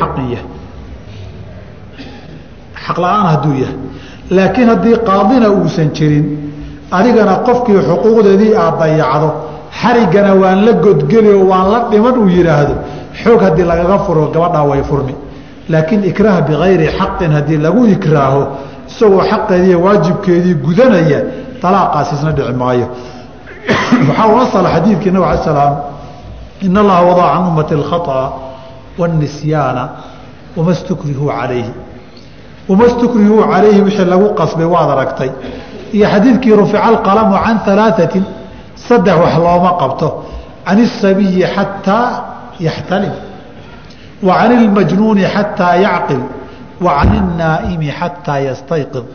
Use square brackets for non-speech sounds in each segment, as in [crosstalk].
xaqin yahay. Xaq la'aan hadduu yahay. Laakiin haddii qaadina uusan jirin adigana qofkii xuquuqdeedii aad dayacdo xarigana waan la godgeli oo waan la dhiman uu yidhaahdo xoog haddii lagaga furo gabadhaa way furmi. Laakiin ikraah bikayri xaqin haddii lagu ikraaho isagoo xaqeediiy waajibkeedii gudanaya alaaqaas isna dhici maayo. [coughs] Waxaa u asala xadiidkii nabig ala slaam in allaha wadaca can ummati alkhaطأa waاnisyaana wama stukrihuu calayhi wama stukrihuu calayhi wixii lagu qasbay waad aragtay iyo xadiidkii rufica alqalamu can alaaثatin saddex wax looma qabto can الsabiyi xataa yaxtalim wa can اlmajnuuni xataa yacqil wa can الnaa'imi xataa yastayqid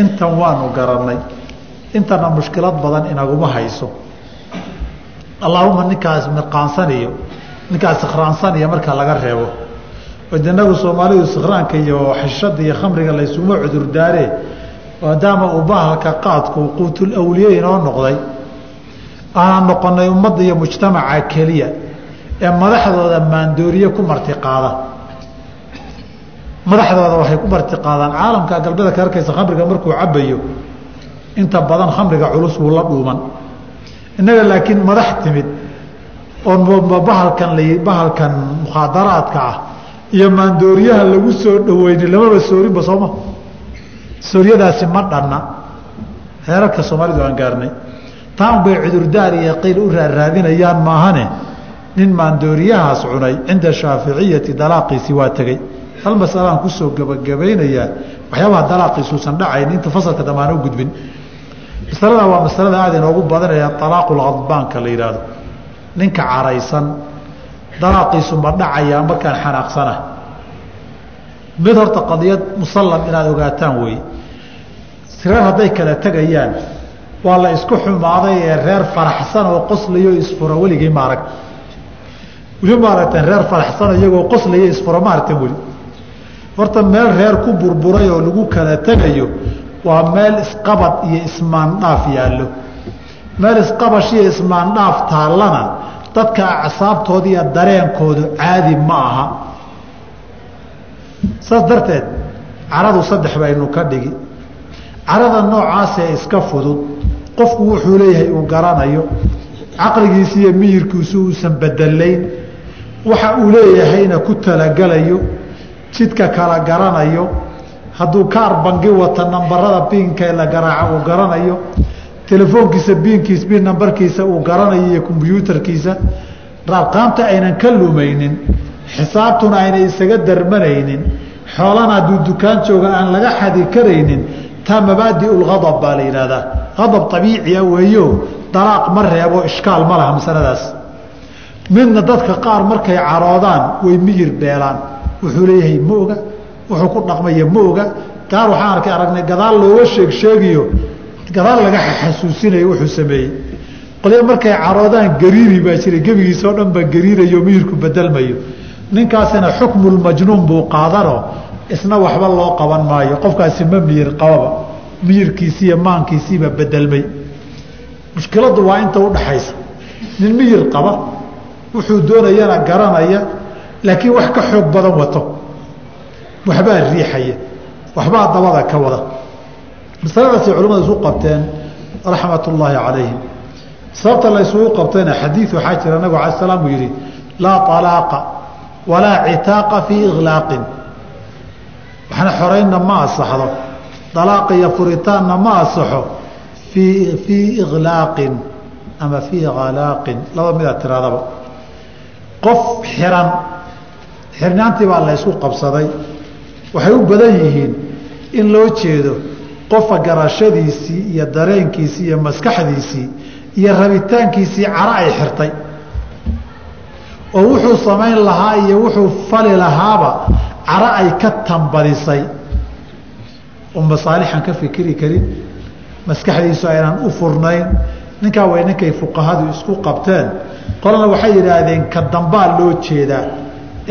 intan waanu garannay intana mushkilad badan inaguma hayso allaahuma ninkaas mirqaansaniyo ninkaas sikraansaniya marka laga reebo. Inagu soomaalidu sikraanka iyo xishada iyo khamriga laysuma cudurdaaree maadaama uu bahalka qaadku quutulawliye inoo noqday. Aanaan noqonay ummadda iyo mujtamaca keliya ee madaxdooda maandooriye ku martiqaada madaxdooda waxay ku martiqaadaan caalamka galbeeda ka arkaysa khamriga markuu cabayo inta badan khamriga culus wuu la dhuuman. Innaga laakiin madax timid oon bahalkan mukhaadaraadka ah iyo maandooriyaha lagu soo dhaweyni lamaba soorinba sooma sooryadaasi ma dhanna. Heerarka soomaalidu aan gaarnay. Taan bay cudurdaar iyo qiil u raaraadinayaan maahane? Nin maandooriyahaas cunay cinda shaaficiyati dalaaqiisi waa tegey hal masalaan ku soo gebagabaynayaa waxyaabaha dalaaqiisuusan dhacayn inta fasalka dambe aan u gudbin. Masalada waa masalada aada inoogu badanaya alaaqulkhadbaanka la yidhaahdo ninka caraysan dalaaqiisu ma dhacayaa markaan xanaaqsana mid horta qadiyad musallam inaad ogaataan weeye reer hadday kala tegayaan waa la isku xumaaday ee reer faraxsan oo qoslayo isfura weligii maarag weli maaragteen reer faraxsan iyagoo qoslayo isfura maaragteen weli horta meel reer ku burburay oo lagu kala tegayo waa meel isqabad iyo ismaandhaaf yaallo. Meel isqabash iyo ismaandhaaf taallana dadka acsaabtooda iyo dareenkoodu caadi ma aha. Saas darteed caradu saddex baynu ka dhigi. Carada noocaasee iska fudud. Qofku wuxuu leeyahay uu garanayo. Caqligiisa iyo miyirkiisu uusan bedelayn. Waxa uu leeyahayna ku talagalayo. Jidka kala garanayo. Hadduu kaar bangi wata nambarada biinka la garaaca uu garanayo telefoonkiisa biinkiis biin nambarkiisa uu garanayo iyo kombyuutarkiisa raarqaamta aynan ka lumaynin xisaabtuna aynan isaga darmanaynin xoolana hadduu dukaan jooga aan laga xadi karaynin taa mabaadiulghadab baa la yidhaahdaa. Hadab abiiciya weeyo dalaaq ma reebo ishkaal ma laha masaladaas. Midna dadka qaar markay caroodaan way miyir beelaan. Wuxuu leeyahay ma oga. Wuxuu ku dhaqmaya ma oga. Gaar waxaan arkay aragnay gadaal looga sheeg sheegiyo gadaal laga xasuusinayo wuxuu sameeyey. Qolyo markay caroodaan gariiri baa jira gebigiisa oo dhan ba gariirayo miyirku bedelmayo ninkaasina xukmulmajnuun buu qaadanoo isna waxba loo qaban maayo. Qofkaasi ma miyir qababa. Miyirkiisiiyo maankiisiiba bedelmay mushkiladdu waa inta udhaxaysa nin miyir qaba wuxuu doonayana garanaya laakiin wax ka xoog badan wato. Waxbaa riixaya. Waxbaa dabada ka wada masaladaasay culimmadu isu qabteen raxmat ullaahi calayhim. Sababta la qabtayna xadiid waxaa jira nabigu ala salaam uu yihi laa alaaqa walaa citaaqa fii iklaaqin waxna xoraynna ma asaxdo dalaaqa iyo furitaanna ma asaxo fii fii ama fii khalaaqin laba midaad tiraadaba qof xiran xirnaantii baa la qabsaday. Waxay u badan yihiin in loo jeedo qofa garashadiisii iyo dareenkiisii iyo maskaxdiisii iyo rabitaankiisii cara ay xirtay. Oo wuxuu samayn lahaa iyo wuxuu fali lahaaba cara ay ka tambadisay oo masaalixan ka fikiri karin maskaxdiisu aynan u furnayn. Ninkaa way ninkay fuqahadu isku qabteen. Qolana waxay yidhaahdeen ka dambaa loo jeedaa.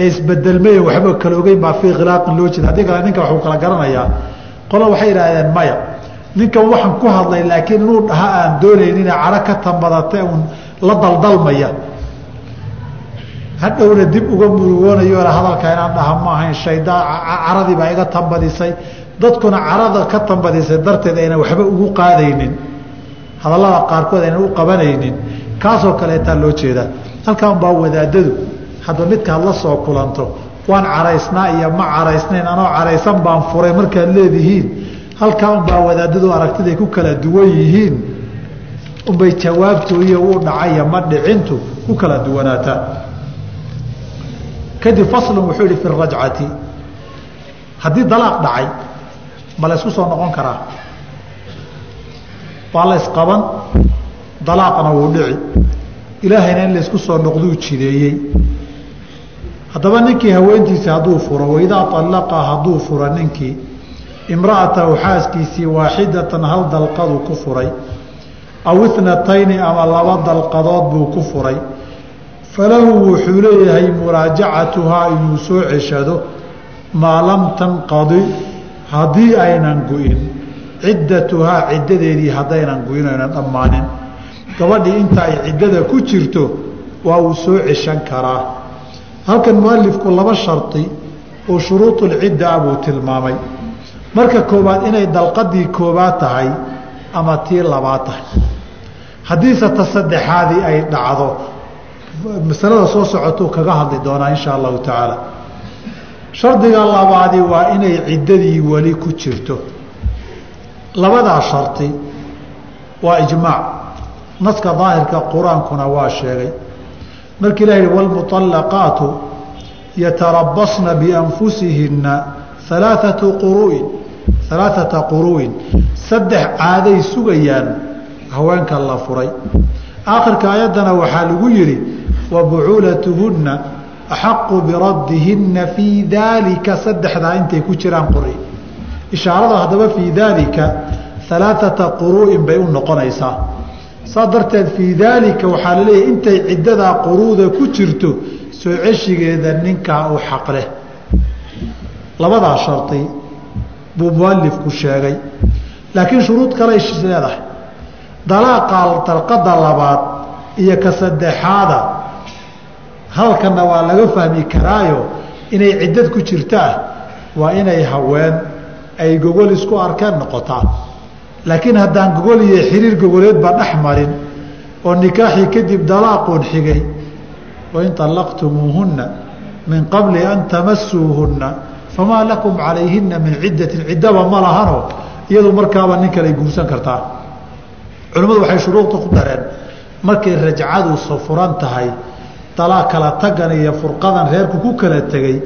Ee isbedelmay waxba kala ogeyn baa fii khilaaqin loo jeeda haddii kale ninka waxuu kala garanayaa qolana waxay yidhaahdeen maya ninkan waxaan ku hadlay laakiin inuu dhaha aan doonaynina caro ka tambadatay uun la daldalmaya. Hadhowna dib uga murugoonayo hadalka inaan dhaha ma ahayn shaydaan caradii baa iga tambadisay. Dadkuna carada ka tambadisay darteed aynan waxba ugu qaadaynin. Hadallada qaarkood aynan u qabanaynin. Kaasoo kaleetaa loo jeedaa. Halkaan baa wadaadadu hadda midkaad la soo kulanto waan caraysnaa iyo ma caraysnayn anoo caraysan baan furay markaad leedihiin. Halkaa unbaa wadaadadu aragtiday ku kala duwan yihiin. Unbay jawaabtooiyo uu dhacaya ma dhicintu ku kala duwanaataa kadib faslun wuxuu yihi fi rajcati haddii dalaaq dhacay ma la soo noqon karaa? Waa la ysqaban dalaaqna wuu dhici. Ilaahayna in laysku soo noqduu jideeyey haddaba ninkii haweentiisa hadduu furo waidaa allaqa hadduu fura ninkii imra'atahu xaaskiisii waaxidatan hal dalqaduu ku furay aw itnatayni ama laba dalqadood buu ku furay. Falahu wuxuu leeyahay muraajacatuhaa inuu soo ceshado maa lam tanqadi haddii aynan gu-in ciddatuhaa ciddadeedii haddaynan gu-in aynan dhammaanin. Gabadhii inta ay ciddada ku jirto waa uu soo ceshan karaa halkan mualifku laba shardi oo shuruudulcidda ah buu tilmaamay. Marka koowaad inay dalqadii koobaad tahay ama tii labaad tahay. Haddiise ta saddexaadii ay dhacdo. Masalada soo socotuu kaga hadli doonaa insha allahu tacaala. Shardiga labaadi waa inay ciddadii weli ku jirto. Labadaa shardi waa ijmaac. Naska daahirka qur'aankuna waa sheegay markii ilah yihi wاlmuطalaqaatu yatarabasna bianfusihinna alaaثatu quru'in alaaثata quru'in saddex caaday sugayaan haweenka la furay aakhirka ayaddana waxaa lagu yihi wabucuulatuhunna axaqu biraddihinna fii daalika saddexdaa intay ku jiraan quri ishaarada haddaba fii daalika alaaثata quru'in bay u noqonaysaa saa darteed fii daalika waxaa la leeyahay intay ciddadaa quruuda ku jirto soo ceshigeeda ninkaa u xaq leh. Labadaa shardi buu mualifku sheegay. Laakiin shuruud kaley leedahay. Dalaaqa dalqada labaad iyo ka saddexaada halkanna waa laga fahmi karaayo inay ciddad ku jirtaa waa inay haween ay gogol isku arkeen noqotaa laakiin haddaan gogol iyo xiriir gogoleedba dhex marin oo nikaaxii kadib dalaaquun xigay wain طallaqtumuuhunna min qabli an tamasuuhunna famaa lakum calayhina min ciddatin ciddaba ma lahano iyadu markaaba nin kaley guursan kartaa. Culimmadu waxay shuruuda ku dareen markay rajcadu furan tahay dalaa kala tagan iyo furqadan reerku ku kala tegey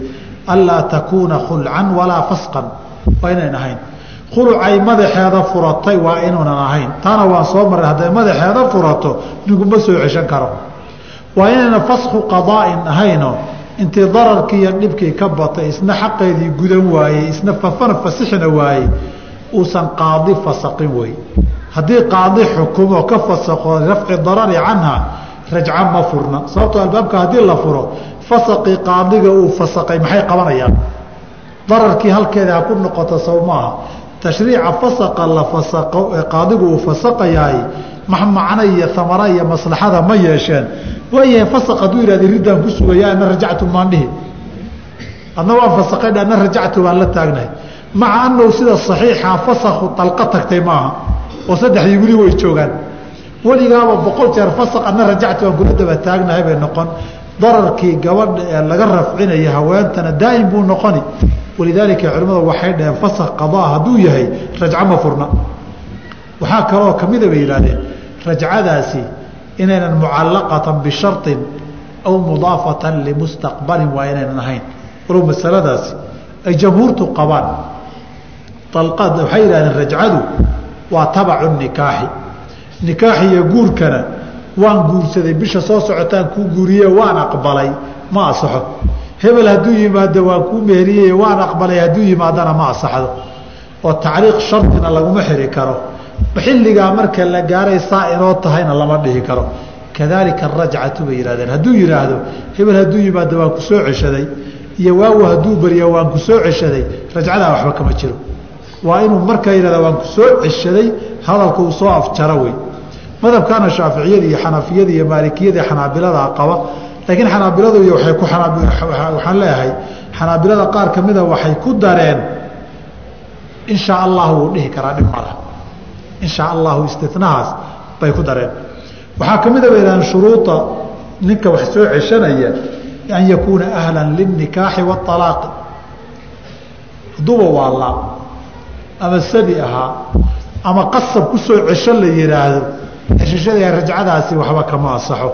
anlaa takuuna khulcan walaa fasqan waa inayn ahayn khulucay madaxeeda furatay waa inuunan ahayn. Taana waan soo marray hadday madaxeeda furato ninkuma soo ceshan karo. Waa inayna fasku qadaa'in ahayno intii dararkii iyo dhibkii ka batay isna xaqeedii gudan waayey isna fafana fasixna waayey uusan qaadi fasaqin wey. Haddii qaadi xukumo ka fasaqo rafci darari canha rajca ma furna. Sababtoo albaabka haddii la furo fasaqii qaadiga uu fasaqay maxay qabanayaan? Dararkii halkeeda ha ku noqoto sow maaha tashriica fasaqa la fasaqo ee qaadigu uu fasaqayaay max macno iyo amara iyo maslaxada ma yeesheen? Waayahay fasaq hadduu yihahda riddaan ku sugaya ana rajactu maandhihi adna waan fasaqaydha ana rajactu baan la taagnahay. Maca anahu sida saxiixa fasakhu dalqa tagtay maaha oo saddexdii weli way joogaan. Weligaaba boqol jeer fasaq ana rajactu baan kula daba taagnahay bay noqon dararkii gabadha ee laga rafcinaya haweentana daa'im buu noqoni. Walidaalika culimmada waxay dhaheen fasak qadaa hadduu yahay rajco ma furna. Waxaa kaloo kamida bay yidhahdeen rajcadaasi inaynan mucallaqatan bisharin aw mudaafatan limustaqbalin waa inaynan ahayn. Walow masaladaasi ay jamhuurtu qabaan. Waxay yidhahdeen rajcadu waa tabacu nikaaxi. Nikaaxi iyo guurkana waan guursaday bisha soo socotaan kuu guuriye waan aqbalay ma asaxo hebel hadduu yimaado waan kuu meheriyey waan aqbalay hadduu yimaadana ma asaxdo oo tacliiq shardina laguma xiri karo. Xilligaa marka la gaaray saa inoo tahayna lama dhihi karo. Kadaalika arajcatu bay yihahdeen hadduu yihaahdo hebel hadduu yimaado waan ku soo ceshaday iyo waagu hadduu beriyo waan ku ceshaday rajcadaa waxba kama jiro. Waa inuu markaa yihahda waan ku ceshaday hadalka uu soo afjaro wey madhabkaana shaaficiyada iyo xanafiyada iyo maalikiyada xanaabilada qaba. Laakiin xanaabiladu waay ku waxaan leeyahay xanaabilada qaar ka mida waxay ku dareen in shaa allahu wuu dhihi karaa dhib mala in shaa allahu istinahaas bay ku dareen. Waxaa ka mida bay dhahaan shuruuda ninka wax soo ceshanaya an yakuuna ahla linikaaxi waalaaqi hadduuba waallaa ama sabi ahaa ama qasab ku soo cesho la yihaahdo ceshashada rajcadaasi waxba kama asaxo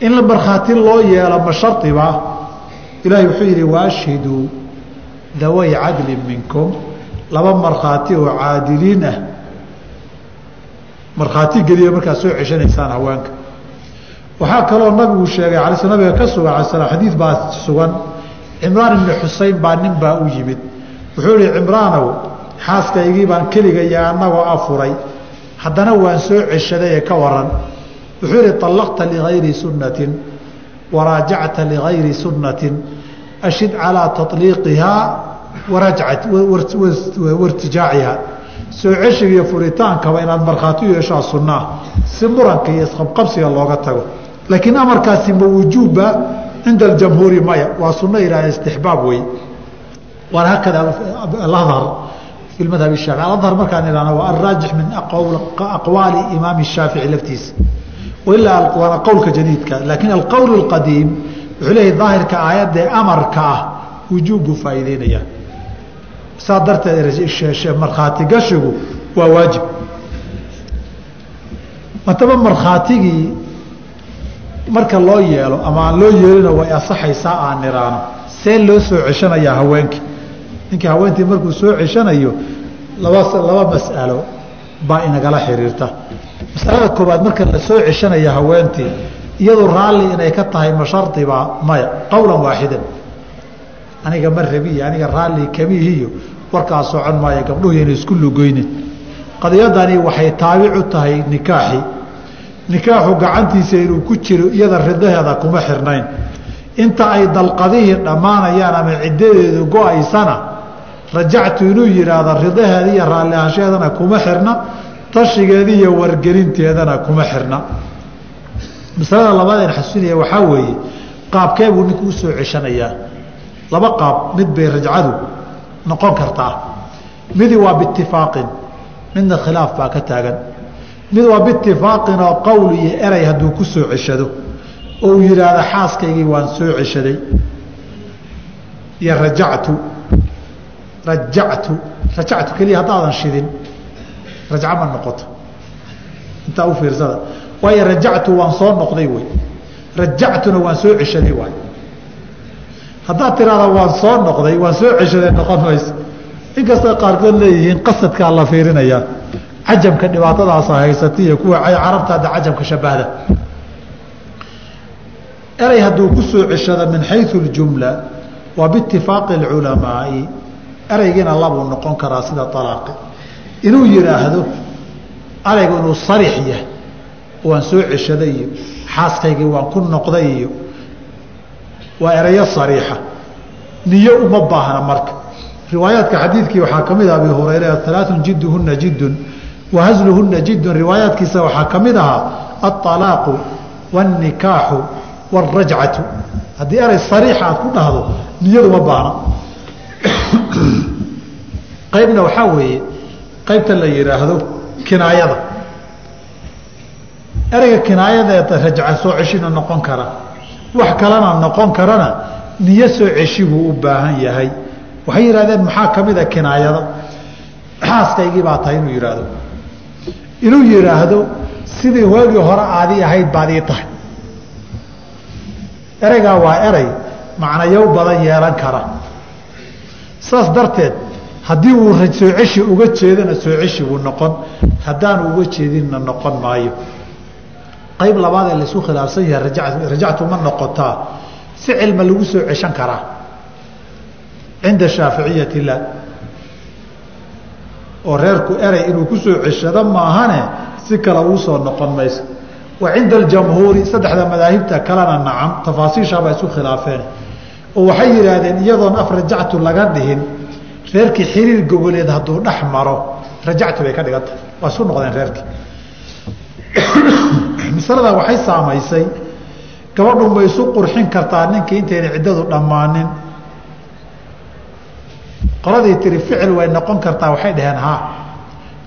in la markhaati loo yeelo ma ilaahay wuxuu yidhi waashhiduu daway cadlin minkum. Laba markhaati oo caadiliin ah. Markhaati geliya markaad soo ceshanaysaan haweenka. Waxaa kaloo nabigu sheegay ala nabiga ka sugan ala slam xadiid baa sugan. Cimraan ibni xusein baa nin baa u yimid. Wuxuu ihi cimraanow xaaskaygii baan keligaya annagoo afuray haddana waan soo ceshaday ee ka waran wuxuu ihi طallaqta ligayri sunnatin waraajacta ligayri sunnatin ashid calىa taطliiqihaa wartijaaciha soo ceshiga iyo furitaankaba inaad markhaati u yeeshaa sunnaa si muranka iyo isqabqabsiga looga tago laakiin amarkaasi ma wujuubba cinda اjamhuuri maya waa sunno ihahda istixbaab wey waana hakada alahar fi madhab shaafici ahr markaan idhahna waa araajix min aqwaali imaam shaafici laftiisa ilaa waana qowlka jadiidka laakiin alqowl اqadiim wuxuu leeya daahirka aayadee amarka ah wujuubku faa'iideynaya saa darteed markhaati gashigu waa waajib haddaba markhaatigii marka loo yeelo ama aan loo yeelina way asaxaysaa aan niraano see loo soo ceshanayaa haweenkii ninkii haweentii markuu soo ceshanayo laba laba mas'alo baa inagala xiriirta. Masalada koobaad marka la soo ceshanaya haweentii iyadu raalli inay ka tahay ma shardiba maya qowlan waaxidan aniga ma rabiyo aniga raalli kamihiyo warkaa socon maayo gabdhuhu yayna isku lugoynin qadiyadani waxay taabic u tahay nikaaxi. Nikaaxu gacantiisa inuu ku jiro iyada ridaheeda kuma xirnayn. Inta ay dalqadihii dhammaanayaan ama ciddadeedu go'aysana rajactu inuu yidhaahdo ridaheeda iyo raalli ahasheedana kuma xirna tashigeeda iyo wargelinteedana kuma xirna. Masalada labaad een xasuusinaya waxaa weeye qaabkee buu ninku u soo ceshanayaa. Laba qaab mid bay rajcadu noqon kartaa. Midi waa biitifaaqin midna khilaaf baa ka taagan. Mid waa biitifaaqin oo qowl iyo erey hadduu ku soo ceshado oo uu yidhaahdo xaaskaygii waan soo ceshaday. Iyo rajactu rajactu rajactu keliya haddaadan shidin rajco ma noqoto. Intaa u fiirsada. Waayo rajactu waan soo noqday wey rajactuna waan soo ceshaday waay haddaad tiraahda waan soo noqday waan soo ceshaday noqon mayso inkastoo qaarkood leeyihiin qasadkaa la fiirinayaa cajamka dhibaatadaasa haysata iyo kuwa carabta hadda cajamka shabahda erey hadduu ku soo min xayu اljumla waa biitifaaqi اculamaai ereygiina labuu noqon karaa sida alaaqi inuu yidhaahdo eraygu inuu sariix yahay waan soo ceshaday iyo xaaskaygii waan ku noqday iyo waa erayo sariixa. Niyo uma baahna marka. Riwaayaadka xadiidkii waxaa ka mid ah abi hurayra alaaun jidduhuna jiddun wa hasluhuna jiddun. Riwaayaadkiisa waxaa ka mid ahaa aalaaqu wاnikaaxu wاrajcatu haddii eray sariixa aad ku dhahdo niyaduma baahna. [clears throat] qaybna waxaa weeye qaybta la yidhaahdo kinaayada. Ereyga kinaayada rajca soo ceshina noqon kara wax kalena noqon karana niyo soo ceshi buu u baahan yahay. Waxay yidhahdeen maxaa ka mid a kinaayada [clears throat] xaaskaygii baa tahay inuu yidhaahdo inuu yidhaahdo sidii hoogii hore aadii ahayd baad ii tahay. Ereygaa waa erey macnayow badan yeelan kara saas darteed haddii uu soo ceshi uga jeedana soo ceshi buu noqon. Haddaanu uga jeedinna noqon maayo. Qayb labaad ee la isku khilaafsan yahay rajactu ma noqotaa si cilma lagu soo ceshan karaa cinda shaaficiyati la oo reerku erey inuu ku soo ceshado maahane si kale uu soo noqon mayso wa cinda aljamhuuri saddexda madaahibta kalena nacam. Tafaasiishaabaa isku khilaafeen oo waxay yidhaahdeen iyadoon af rajactu laga dhihin reerkii xiriir goboleed hadduu dhex maro rajactu bay ka dhigan waa isu noqdeen reerkii. [coughs] Masaladaa waxay saamaysay gabadhu ma isu qurxin kartaa ninkii intayna ciddadu dhammaanin. Qoladii tiri ficil way noqon kartaa waxay dhaheen haa.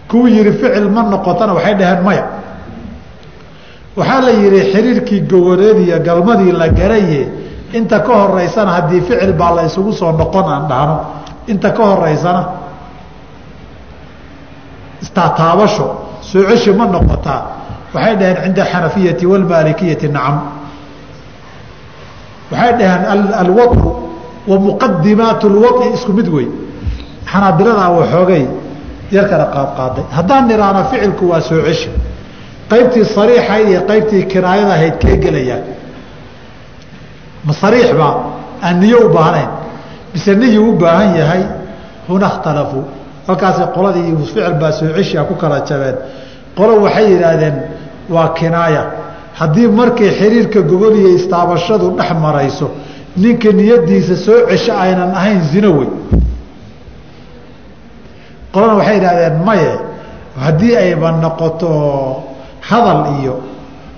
Kuwii yihi ficil ma noqotana waxay dhaheen maya. Waxaa la yihi xiriirkii gogoleed iyo galmadii la garaye inta ka horeysana haddii ficil baa la isugu soo noqon aan dhahno inta ka horeysana istaataabasho soo ceshi ma noqotaa waxay dhaheen cinda xanafiyati wاlmaalikiyati nacam waxay dhaheen alwaطu wa muqadimaat اlwaطi isku mid wey xanaabiladaa waxoogay yar kala qaadqaaday haddaan nidhaahno ficilku waa soo ceshi qaybtii sariixayd iyo qaybtii kinaayada ahayd kee gelayaan Ma sariix baa aan niyo u baahnayn mise niyu u baahan yahay huna اkhtalafuu halkaasi qoladii ficil baa soo ceshiga ku kala jabeen. Qolo waxay yidhaahdeen waa kinaaya. Haddii markay xiriirka gogol iyo istaabashadu dhex marayso ninka niyadiisa soo cesho aynan ahayn zino wey. Qolana waxay yidhahdeen maye haddii ayba noqoto hadal iyo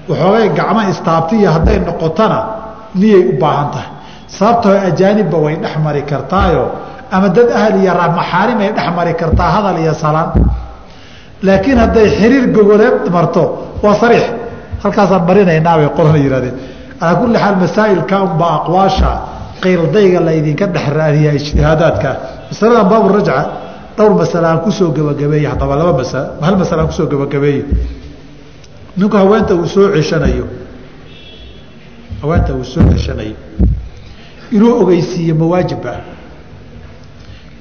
waxoogay gacmo istaabtiiyo hadday noqotona niyay u baahan tahay. Sababtoo ajaanibba way dhex mari kartaayo ama dad ahal iyo maxaarim ay dhex mari kartaa hadal iyo salaan. Laakiin hadday xiriir gogoleed marto waa sariix. Halkaasaan marinaynaa bay qolana yihahdeen calaa kulli xaal masaa'ilka unbaa aqwaasha qiildayga laydinka dhex raadiyaa ijtihaadaadka masaladan baabu rajca dhowr masale aan ku soo gebagabeeye haddaba laba masa hal masale aan ku soo gebagabeeye ninku haweenta uu soo ceshanayo haweenta uu soo ceshanayo inuu ogeysiiyo mawaajib ah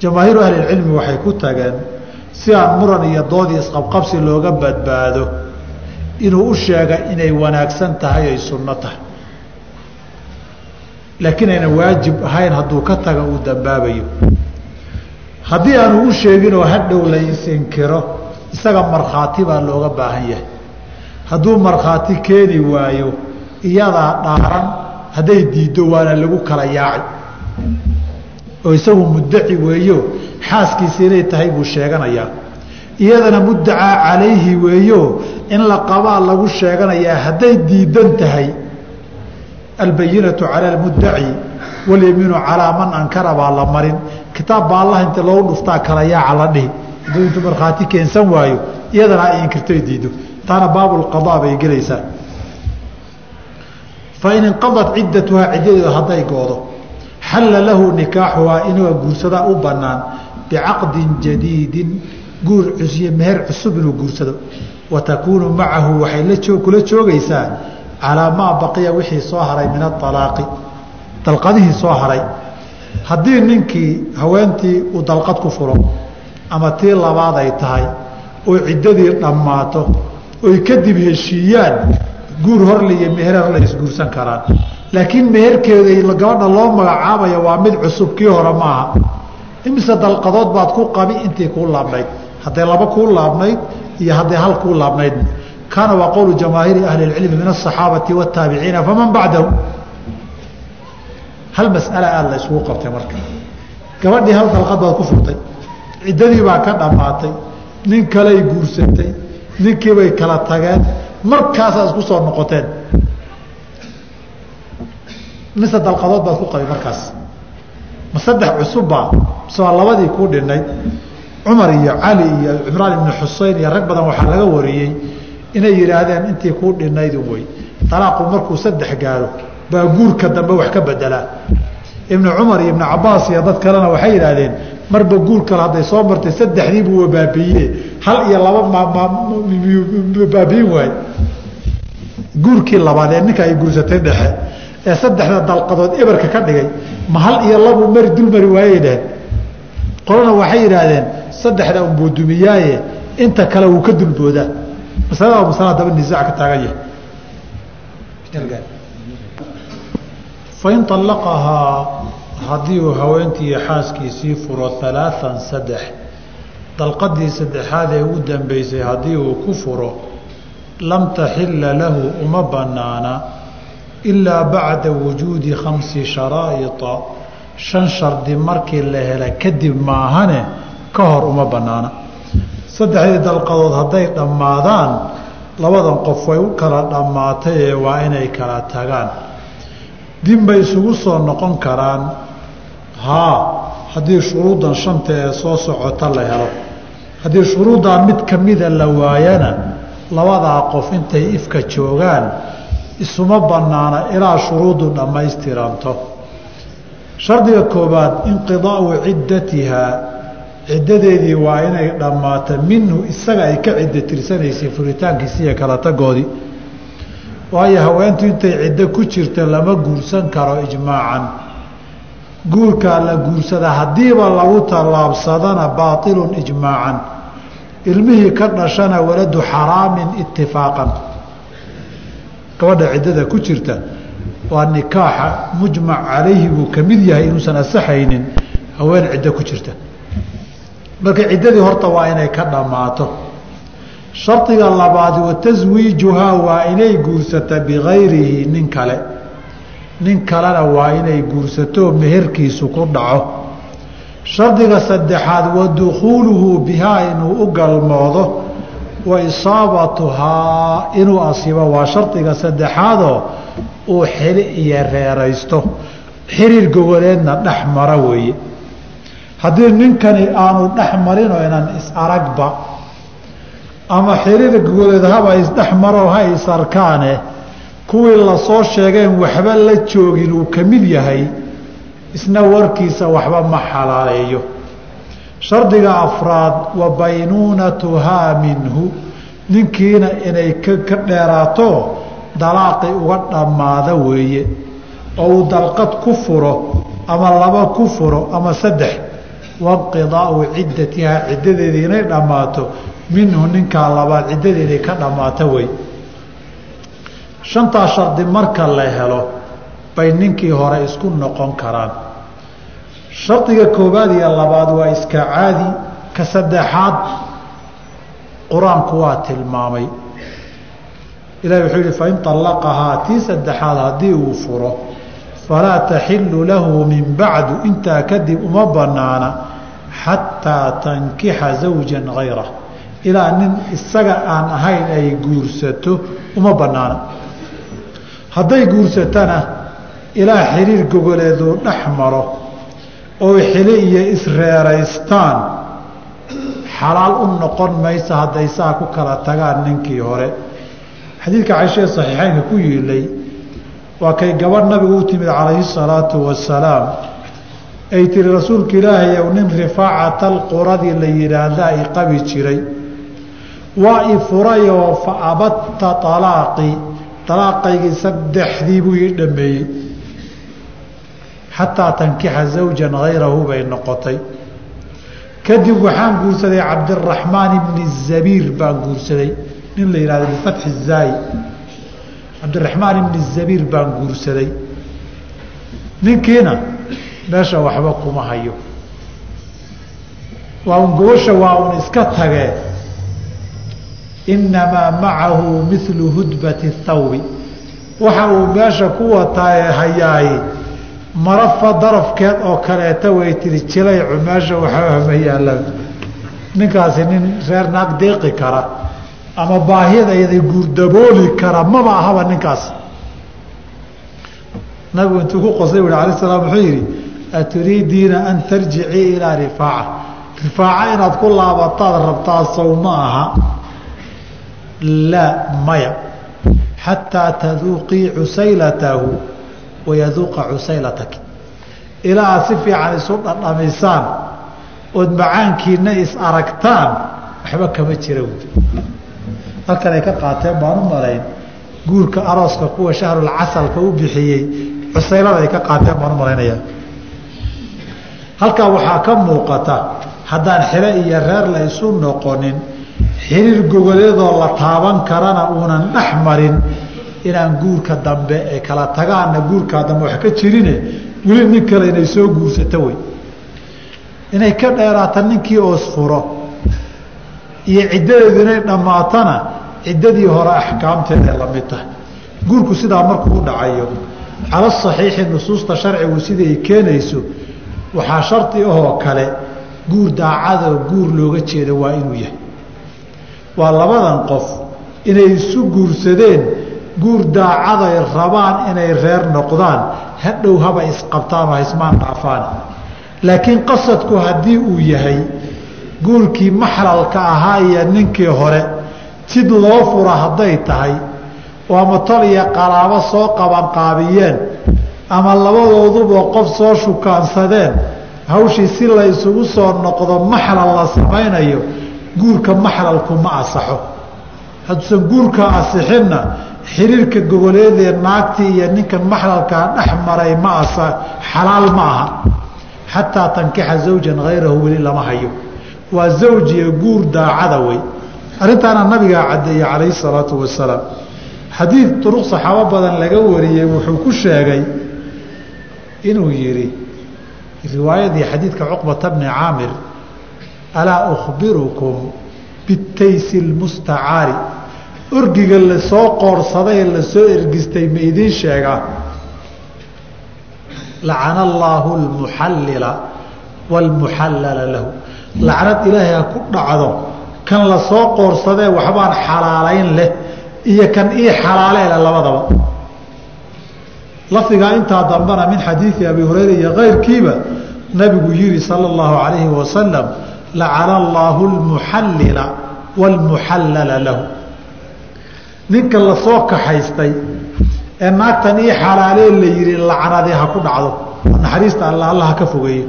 jamaahiiru ahlilcilmi waxay ku tageen si aan muran iyo doodii isqabqabsi looga badbaado inuu u sheega inay wanaagsan tahay ay sunno tahay. Laakiin ayna waajib ahayn hadduu ka taga uu dambaabayo. Haddii aanu u sheeginoo hadhow la isinkiro isaga markhaati baa looga baahan yahay. Hadduu markhaati keeni waayo iyadaa dhaaran hadday diiddo waana lagu kala yaacay. Oo isagu muddaci weeyo xaaskiisa inay tahay buu sheeganayaa. Iyadana muddacaa calayhi weeyo in la qabaa lagu sheeganayaa hadday diidan tahay. Albayinatu cala almuddaci walyamiinu calaa man ankara baa la marin. Kitaab baa allah inta loogu dhuftaa kala yaaca la dhihi. Hadduu intuu markhaati keensan waayo iyadana ay inkirtoy diiddo. Taana baabulqadaa bay gelaysaa fain inqadat ciddatuhaa ciddadeedu hadday goodo xalla lahu nikaaxuhaa inuu guursadaa u bannaan bicaqdin jadiidin guur cusiye meher cusub inuu guursado. Wa takuunu macahu waxay la kula joogaysaa calaa maa baqiya wixii soo haray min aalaaqi dalqadihii soo haray. Haddii ninkii haweentii uu dalqad ku furo ama tii labaad ay tahay oo ciddadii dhammaato oy kadib heshiiyaan guur horle iyo mehereer la isguursan karaan. Laakiin meherkeeda gabadha loo magacaabayo waa mid cusub kii hore maaha imise dalqadood baad ku qabi intii kuu laabnayd. Hadday laba kuu laabnayd iyo hadday hal kuu laabnayd. Kaana waa qowlu jamaahiiri ahli اcilmi min asaxaabati wataabiciina faman bacdahu? Hal masala aada la isugu qabtay marka. Gabadhii hal dalqad baad ku furtay. Ciddadii baa ka dhammaatay. Nin kaley guursatay. Ninkii bay kala tageen markaasaa isku soo noqoteen. Mise dalqadood baad ku qabi markaas. Ma saddex cusubbaa mise waa labadii kuu dhinayd cumar iyo cali iyo cimraan ibnu xuseyn iyo rag badan waxaa laga wariyey inay yidhaahdeen intii kuu dhinaydun wey talaaqu markuu saddex gaaro baa guurka dambe wax ka bedelaa. Ibnu cumar iyo ibnu cabaas iyo dad kalena waxay yidhaahdeen marba guur kale hadday soo martay saddexdii buu baabiiye hal iyo laba baabiin waay. Guurkii labaad ee ninka ay guursatay dhexe ee saddexda dalqadood eberka ka dhigay ma hal iyo labuu mari dul mari waayey dheheen qolana waxay yidhaahdeen saddexda unbuu dumiyaaye inta kale wuu ka dulboodaa. Masalada waa masala nisaac ka taagan yahay. Fain allaqahaa haddii uu haweentii xaaskiisii furo alaaan saddex dalqadii saddexaad ee ugu dambeysay haddii uu ku furo lam taxila lahu uma banaana ilaa bacda wujuudi khamsi sharaa'ia shan shardi markii la hela kadib maahane ka hor uma banaana saddexdii dalqadood hadday dhammaadaan labadan qof way u kala dhammaatay ee waa inay kala tagaan. Dib bay isugu soo noqon karaan haa haddii shuruuddan shanta ee soo socota la helo. Haddii shuruuddaa mid ka mida la waayana labadaa qof intay ifka joogaan isuma bannaana ilaa shuruuddu dhammaystiranto. Shardiga koobaad inqidaa'u ciddatihaa ciddadeedii waa inay dhammaato minhu isaga ay ka ciddo tirsanaysay furitaankiisi iyo kala tagoodii waayo haweentu intay ciddo ku jirta lama guursan karo ijmaacan guurkaa la guursada haddiiba lagu tallaabsadana baailun ijmaacan. Ilmihii ka dhashana waladu xaraamin itifaaqan gabadha ciddada ku jirta waa nikaaxa mujmac calayhi buu ka mid yahay inuusan asaxaynin haween ciddo ku jirta. Marka ciddadii horta waa inay ka dhammaato. Shardiga labaad wa taswiijuhaa waa inay guursata bikayrihi nin kale nin kalena waa inay guursato meherkiisu ku dhaco. Shardiga saddexaad wa dukhuuluhu bihaa inuu u galmoodo wa isaabatuhaa inuu asiibo. Waa shardiga saddexaadoo uu xili iyo reeraysto. Xiriir gogoleedna dhex mara weeye. Haddii ninkani aanu dhex marinoo inan is-aragba ama xiriir gogoleed haba isdhex maro ha is-arkaane kuwii la soo sheegeen waxba la joogin uu ka mid yahay isna warkiisa waxba ma xalaaleeyo. Shardiga afraad wa baynuunatuhaa minhu ninkiina inay ka dheeraato dalaaqi uga dhammaada weeye. Oo uu dalqad ku furo ama laba ku furo ama saddex. Wainqidaau ciddatihaa ciddadeedii inay dhammaato minhu ninkaa labaad ciddadii inay ka dhammaato wey shantaa shardi marka la helo bay ninkii hore isku noqon karaan. Shardiga koowaad iyo labaad waa iska caadi ka saddexaad qur'aanku waa tilmaamay. Ilahi wuxuu yihi fain طallaqahaa tii saddexaad haddii uu furo falaa taxilu lahu min bacdu intaa kadib uma banaana xataa tankixa zawja gayrah ilaa nin isaga aan ahayn ay guursato uma banaana hadday guursatana ilaa xiriir gogoleeduu dhex maro oo xili iyo isreeraystaan xalaal u noqon maysa hadday saa ku kala tagaan ninkii hore. Xadiidka caishee saxiixeynka ku yiilay waa kay gabadh nabigu u timid calayhi salaatu wasalaam. Ay tiri rasuulka ilaahay ow nin rifaacata alquradii la yidhaahdaa i qabi jiray. Waa i furayoo fa abadta alaaqii alaaqaygii saddexdii buu ii dhameeyey xataa tankixa zawjan hayrahu bay noqotay kadib waxaan guursaday cabdiraxmaan ibni zabiir baan guursaday nin la yihahdo bifatxi zaayi cabdiraxmaan ibni zabiir baan guursaday ninkiina meesha waxba kuma hayo waa un gobasha waa un iska tagee inamaa macahu milu hudbati thawbi waxa uu meesha ku wataaye hayaay marafa darafkeed oo kaleeta way tiri jilaycu meesha waxba ma yaalla ninkaasi nin reer naag deeqi kara ama baahidayda guurdabooli kara maba ahaba ninkaas. Nabigu intuu ku qosay u ala slam wuxuu yidhi aturiidiina an tarjicii ilaa rifaaca. Rifaaca inaad ku laabataad rabtaa sow ma aha laa maya xataa taduuqii cusaylatahu wayaduuqa cusaylataki. Ilaa aad si fiican isu dhadhamisaan ood macaankiina is aragtaan waxba kama jira wy halkan ay ka qaateen baan u malayn guurka arooska kuwa shahrulcasalka u bixiyey cusaylada ay ka qaateen baan u malaynaya halkaa waxaa ka muuqata haddaan xilo iyo reer la isu noqonin xiriir gogoleedoo la taaban karana uunan dhex marin inaan guurka dambe ee kala tagaana guurkaa dambe wax ka jirine weli nin kale inay soo guursato wey. Inay ka dheeraata ninkii oosfuro iyo ciddadeedu inay dhammaatana ciddadii hore axkaamteeday la mid tahay. Guurku sidaa markuu u dhacayo cala saxiixi nusuusta sharcigu sidai ay keenayso waxaa shardi ahoo kale guur daacadoo guur looga jeeda waa inuu yahay waa labadan qof inay isu guursadeen guur daacaday rabaan inay reer noqdaan. Hadhow haba isqabtaanoo haismaan dhaafaan. Laakiin qasadku haddii uu yahay guurkii maxlalka ahaa iyo ninkii hore sid loo fura hadday tahay oo ama tol iyo qaraabo soo qabanqaabiyeen ama labadooduba qof soo shukaansadeen hawshii si la isugu soo noqdo maxlal la samaynayo guurka maxlalku ma asaxo hadduusan guurka asixinna xiriirka gogoleedee naagtii iyo ninkan maxlalkaa dhex maray ma asa xalaal ma aha. Xataa tankixa zawjan hayrahu weli lama hayo. Waa zawjiya guur daacada wey. Arrintaana nabigaa caddeeyey calayhi salaatu wasalaam. Xadiid duruq saxaabo badan laga wariyey wuxuu ku sheegay inuu yidhi riwaayadii xadiidka cuqbata bni caamir alaa ukhbirukum bitaysi lmustacaari? Orgiga la soo qoorsaday la soo ergistay ma idiin sheegaa lacana allaahu lmuxallila waalmuxallala lahu. Lacnad ilaahay ha ku dhacdo. Kan la soo qoorsadee waxbaan xalaalayn leh iyo kan ii xalaaleele labadaba. Lafdigaa intaa dambana min xadiidi abi hurayra iyo kayrkiiba nabigu yihi sala allahu calayhi wasalam lacana allaahu lmuxallila waalmuxallala lahu. Ninka la soo kaxaystay ee naagtan ii xalaalee la yihi lacnadii ha ku dhacdo naxariista alla alla ha ka fogeeyo.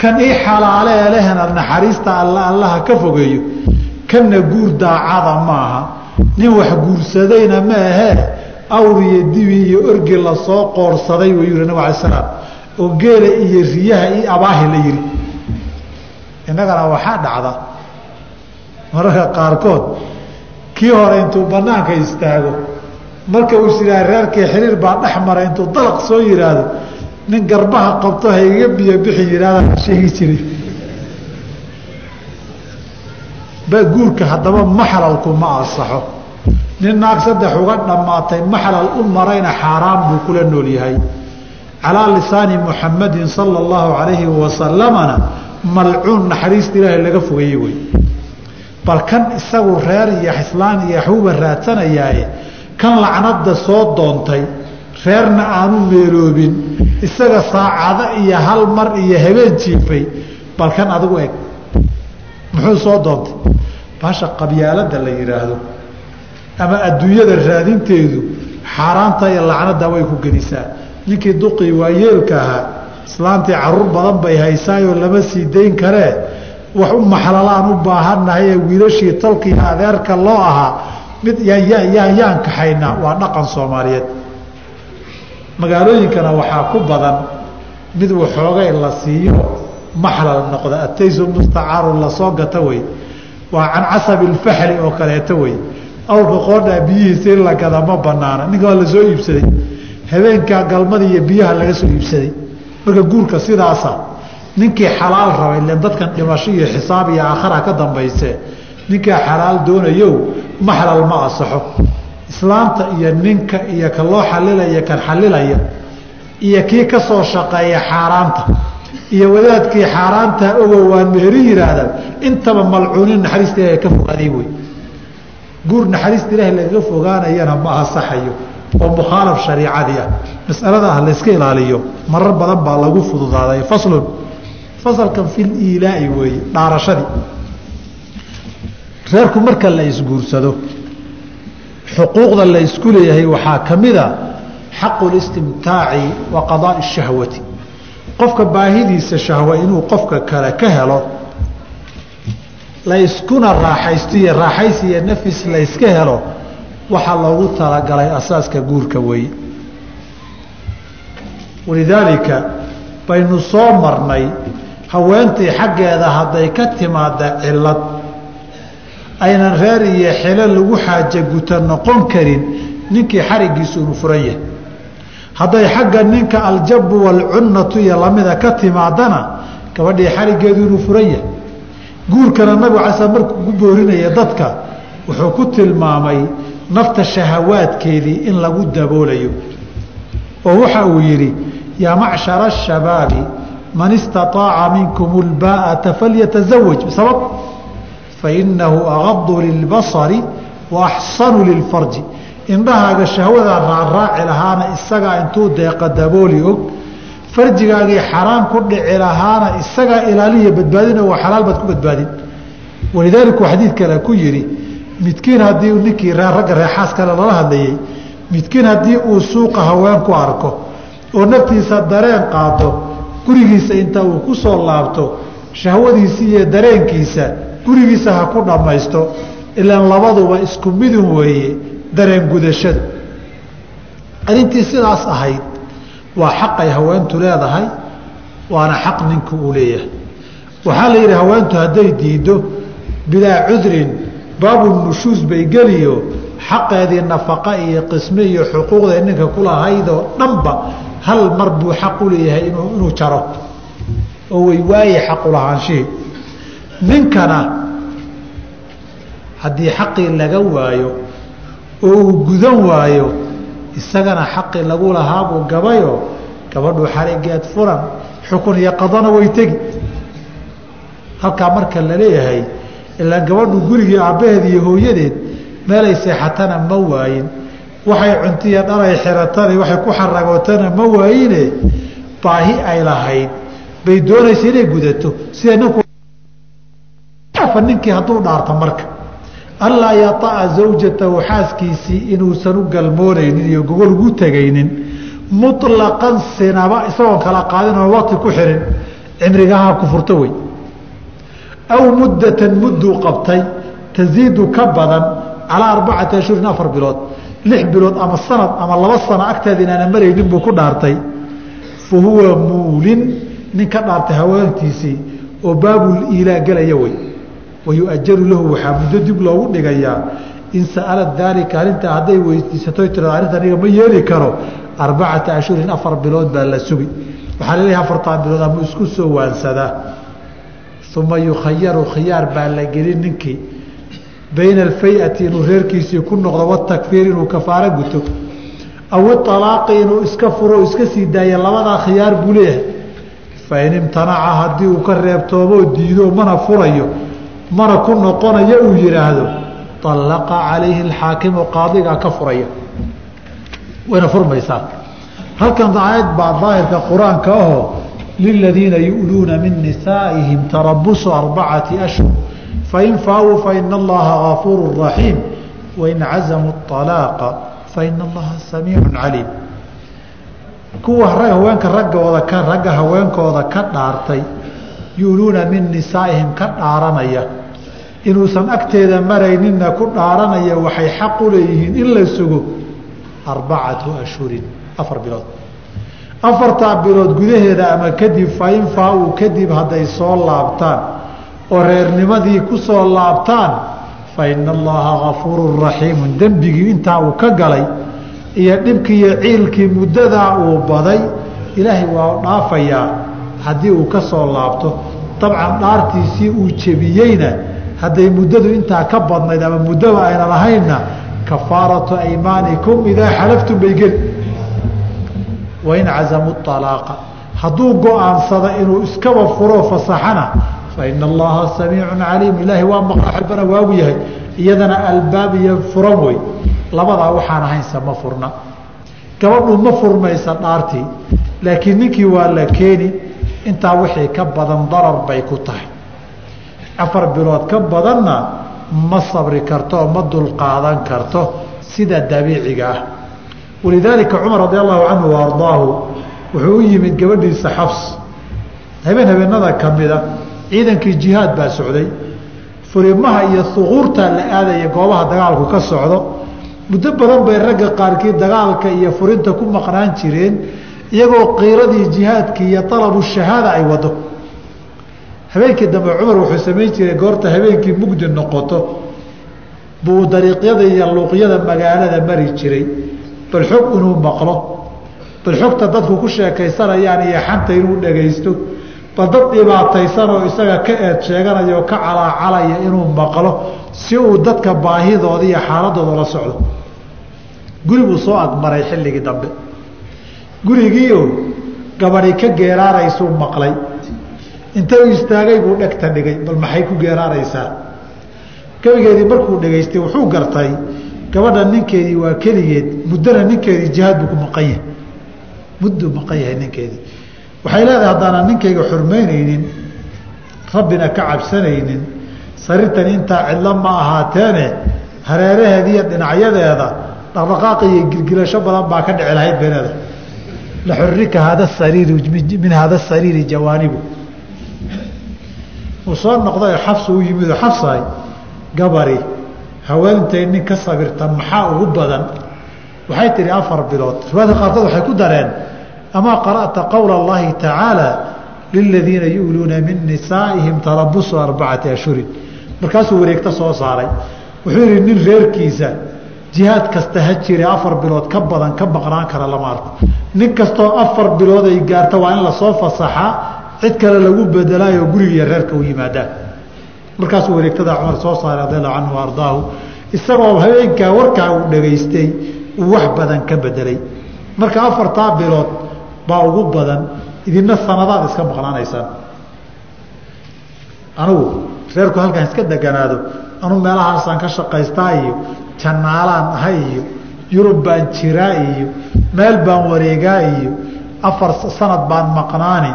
Kan ii xalaalee lehna naxariista alla alla ha ka fogeeyo. Kanna guur daacada maaha. Nin wax guursadayna ma ahee awr iyo dibi iyo orgi la soo qoorsaday wuu yihi nabig alay salaam. Oo geela iyo riyaha iyo abaahi la yihi innagana waxaa dhacda mararka qaarkood kii hore intuu banaanka istaago marka uu siraa reerkii xiriir baa dhex maray intuu dalaq soo yihaahdo nin garbaha qabto hayga biyo bixi yihahda sheegi jiray guurka haddaba maxlalku ma asaxo nin naag saddex uga dhammaatay maxlal u marayna xaaraan buu kula nool yahay. Calaa lisaani muxamadin sala allahu calayhi wasalamana malcuun naxariista ilaahay laga fogeeyey wey. Bal kan isagu reer iyo islaan iyo waxbuuba raadsanayaaye kan lacnada soo doontay reerna aanu meeloobin isaga saacado iyo hal mar iyo habeen jiifay bal kan adigu eg. Muxuu soo doontay? Baasha qabyaalada la yidhaahdo ama adduunyada raadinteedu xaaraanta iyo lacnada way ku gelisaa. Ninkii duqii waayeelka ahaa islaantii carruur badan bay haysaayoo lama sii dayn karee wax u maxlalaan u baahannahay ee wiilashii tolkii adeerka loo ahaa. Mid yaan yaan kaxaynaa waa dhaqan soomaaliyeed. Magaalooyinkana waxaa ku badan mid waxoogay la siiyo maxlal noqda ataysu mustacaaru la soo gata wey waa can casabi lfaxli oo kaleeto wey awrka qoodhaa biyihiisa in la gada ma banaana ninka waa la soo iibsaday. Habeenkaa galmada iyo biyaha laga soo iibsaday marka guurka sidaasa ninkii xalaal rabay len dadkan dhimasho iyo xisaab iyo aakhara ka dambayse ninkaa xalaal doonayow maxlal ma asaxo islaamta iyo ninka iyo ka loo xalilaya kan xalilaya iyo kii ka soo shaqeeya xaaraanta iyo wadaadkii xaaraantaa ogow waan meheri yihaahdaan intaba malcuunin naxariista ilahay ka fogaaday wey. Guur naxariista ilaahay lagaga fogaanayana ma asaxayo oo mukhaalaf shariicadii ah. Masalada ah layska ilaaliyo. Marar badan baa lagu fududaaday. Faslun fasalkan fil iilaa'i weeye dhaarashadii. Reerku marka la isguursado xuquuqda la leeyahay waxaa ka mid a xaqu listimtaaci wa qadaa'i shahwati. Qofka baahidiisa shahwa inuu qofka kale ka helo layskuna raaxaysto iyo raaxaysi iyo nafis layska helo waxaa loogu talagalay asaaska guurka weeye walidaalika baynu soo marnay haweentii xaggeeda hadday ka timaada cilad aynan reer iyo xilo lagu xaaja guta noqon karin ninkii xarigiisu inu furan yahay. Hadday xagga ninka aljabu walcunnatu iyo lamida ka timaadana gabadhii xarigeedu inuu furan yahay. Guurkana nabigu alay sl markuu ku boorinaya dadka wuxuu ku tilmaamay nafta shahawaadkeedii in lagu daboolayo. Oo waxa uu yidhi yaa macshara ashabaabi man istaطaaca minkum اlbaa'ata falyatazawaj bisabab fainahu agadu lilbasari wa lilfarji. Indhahaaga shahwadaa raaraaci lahaana isagaa intuu deeqa dabooli og farjigaagii xaraam ku dhici lahaana isagaa ilaaliya badbaadina waa xalaal baad ku badbaadin. Walidaalika uu xadiid kale ku yidhi midkiin haddii ninkii ragga reexaas kale lala hadlayey midkiin haddii uu suuqa haween ku arko oo naftiisa dareen qaato gurigiisa inta uu ku soo laabto shahwadiisa iyo dareenkiisa gurigiisa ha ku dhammaysto ilaan labaduba isku midun weeye dareen gudashadu. Arrintii sidaas ahayd waa xaqay haweentu leedahay waana xaq ninku uu leeyahay. Waxaa la yidhi haweentu hadday diiddo bilaa cudrin baabu nushuus bay geliyo xaqeedii nafaqa iyo qisme iyo xuquuqda ninka kulahaydoo dhanba hal mar buu xaq u leeyahay inuu jaro. Oo way waaye xaqulahaanshihii ninkana haddii xaqii laga waayo oo uu gudan waayo isagana xaqii lagu lahaa buu gabayo gabadhu xarigeed furan xukun iyo qadana way tegi. Halkaa marka la leeyahay ilaa gabadhu gurigii aabbaheed iyo hooyadeed meelay seexatana ma waayin. Waxay cuntiya dhalay xiratana waxay ku xaragootana ma waayine. Baahi ay lahayd. Bay doonaysa inay gudato. Sida ninku ninkii hadduu dhaarto marka. Allaa yaطaca zawjatahu xaaskiisii inuusan u galmoonaynin iyo gogol ugu tegaynin muطlaqan sinaba isagoon kala qaadin oo waqti ku xirin. Cimrigaha ku furto wey aw muddatan mudduu qabtay taziidu ka badan calaa arbacati ashhurin afar bilood lix bilood ama sanad ama laba sano agteeda inaana maraynin buu ku dhaartay fa huwa muulin nin ka dhaartay haweentiisii oo baabul iilaa gelaya wey wayuajaru lahu waxaa muddo dib loogu dhigayaa in sa'alat daalika arrintaa hadday weydiisato tirado arrintan iga ma yeeli karo arbacata ashhurin afar bilood baa la sugi waxaa la leeyahay afartaa bilood ama isku soo waansadaa uma yukhayaru khiyaar baa la gelin ninkii bayna alfayati inuu reerkiisii ku noqdo watakfiir inuu kafaaro guto aw ialaaqi inuu iska furo iska sii daaya labadaa khiyaar buu leeyahay fain imtanaca haddii uu ka reebtoomoo diido mana furayo mana ku noqonayo uu yidhaahdo allaqa calayhi alxaakimu qaadigaa ka furaya wayna furmaysaa halkan aayad baa daahirka qur'aanka ahoo liladiina yu'luuna min nisaa'ihim tarabusu arbacati ashhur fain faawuu faina allaha gafuuru raxiim wain cazamuu alaaqa faina allaha samiicu caliim kuwa haweenka raggooda ka ragga haweenkooda ka dhaartay yu'luuna min nisaa'ihim ka dhaaranaya inuusan agteeda marayninna ku dhaaranaya waxay xaq u leeyihiin in la sugo arbacatu ashhurin afar bilood afartaa bilood gudaheeda ama kadib fain faa-uu kadib hadday soo laabtaan oo reernimadii ku soo laabtaan fa ina allaha gafuurun raxiimun. Dembigii intaa uu ka galay iyo dhibkii iyo ciilkii muddadaa uu baday ilaahay waa dhaafayaa haddii uu ka soo laabto. Dabcan dhaartiisii uu jebiyeyna hadday muddadu intaa ka badnayd ama muddaba ayna lahaynna kafaaratu aymaanikum idaa xalaftum bay geli wain cazamuu alaaqa hadduu go'aansada inuu iskaba furo fasaxana faina allaha samiicun caliim. Ilaahay waa maqla xalbana waagu yahay. Iyadana albaab iyo furan wey labadaa waxaan ahaynse ma furna. Gabadhu ma furmaysa dhaartii. Laakiin ninkii waa la keeni intaa wixii ka badan darar bay ku tahay. Afar bilood ka badanna ma sabri karto oo ma dulqaadan karto. Sida dabiiciga ah walidaalika cumar radi allahu canhu wa ardaahu wuxuu u yimid gabadhiisa xafs habeen habeenada ka mida ciidankii jihaad baa socday furimaha iyo huquurtaa la aadaya goobaha dagaalku ka socdo muddo badan bay ragga qaarkii dagaalka iyo furinta ku maqnaan jireen iyagoo qiiradii jihaadkii iyo alabu shahaada ay wado habeenkii dambe cumar wuxuu samayn jiray goorta habeenkii mugdi noqoto buu dariiqyada iyo luuqyada magaalada mari jiray bal xog inuu maqlo. Bal xogta dadku ku sheekaysanayaan iyo xanta inuu dhagaysto bal dad dhibaataysanoo isaga ka eed sheeganaya oo ka calaacalaya inuu maqlo si uu dadka baahidooda iyo xaaladooda la socdo. Guri buu soo agmaray xilligii dambe. Gurigiio gabadhi ka geeraaraysuu maqlay. Inta u istaagay buu dhegta dhigay bal maxay ku geeraaraysaa? Gabigeedii markuu dhegaystay wuxuu gartay gabadha ninkeedii waa keligeed muddona ninkeedii jihaad buu ku maqan yahay. Mudduu maqan yahay ninkeedii. Waxay leedahay haddaanan ninkayga xurmaynaynin rabbina ka cabsanaynin sariirtan intaa cidlo ma ahaateene hareeraheeda iyo dhinacyadeeda dhaqdhaqaaq iyo gilgilasho badan baa ka dhici lahayd bay leedahay laxurika haada sariiri min haada sariiri jawaanibu. Uu soo noqday xafsa u yimid oo gabari haweentay nin ka sabirta maxaa ugu badan? Waxay tihi afar bilood. Riwaayadka qaarkood waxay ku dareen amaa qara'ta qowla اllahi tacaala liladiina yu'luuna min nisaa'ihim tarabusu arbacati ashhurin markaasuu wareegto soo saaray. Wuxuu yihi nin reerkiisa jihaad kasta ha jire afar bilood ka badan ka maqnaan kara lama arko nin kastoo afar bilood ay gaarto waa in la soo fasaxaa cid kale lagu bedelaayo guriga iyo reerka u yimaadaan markaasuu wareegtada cumar soo saaray radi allahu canhu ardaahu isagoo habeenkaa warkaa uu dhegaystay uu wax badan ka bedelay. Marka afartaa bilood baa ugu badan idina sanadaad iska maqnaanaysaan anugu reerku halkaan iska deganaado anuu meelahaasaan ka shaqaystaa iyo janaalaan ahay iyo yurub baan jiraa iyo meel baan wareegaa iyo afar sanad baan maqnaani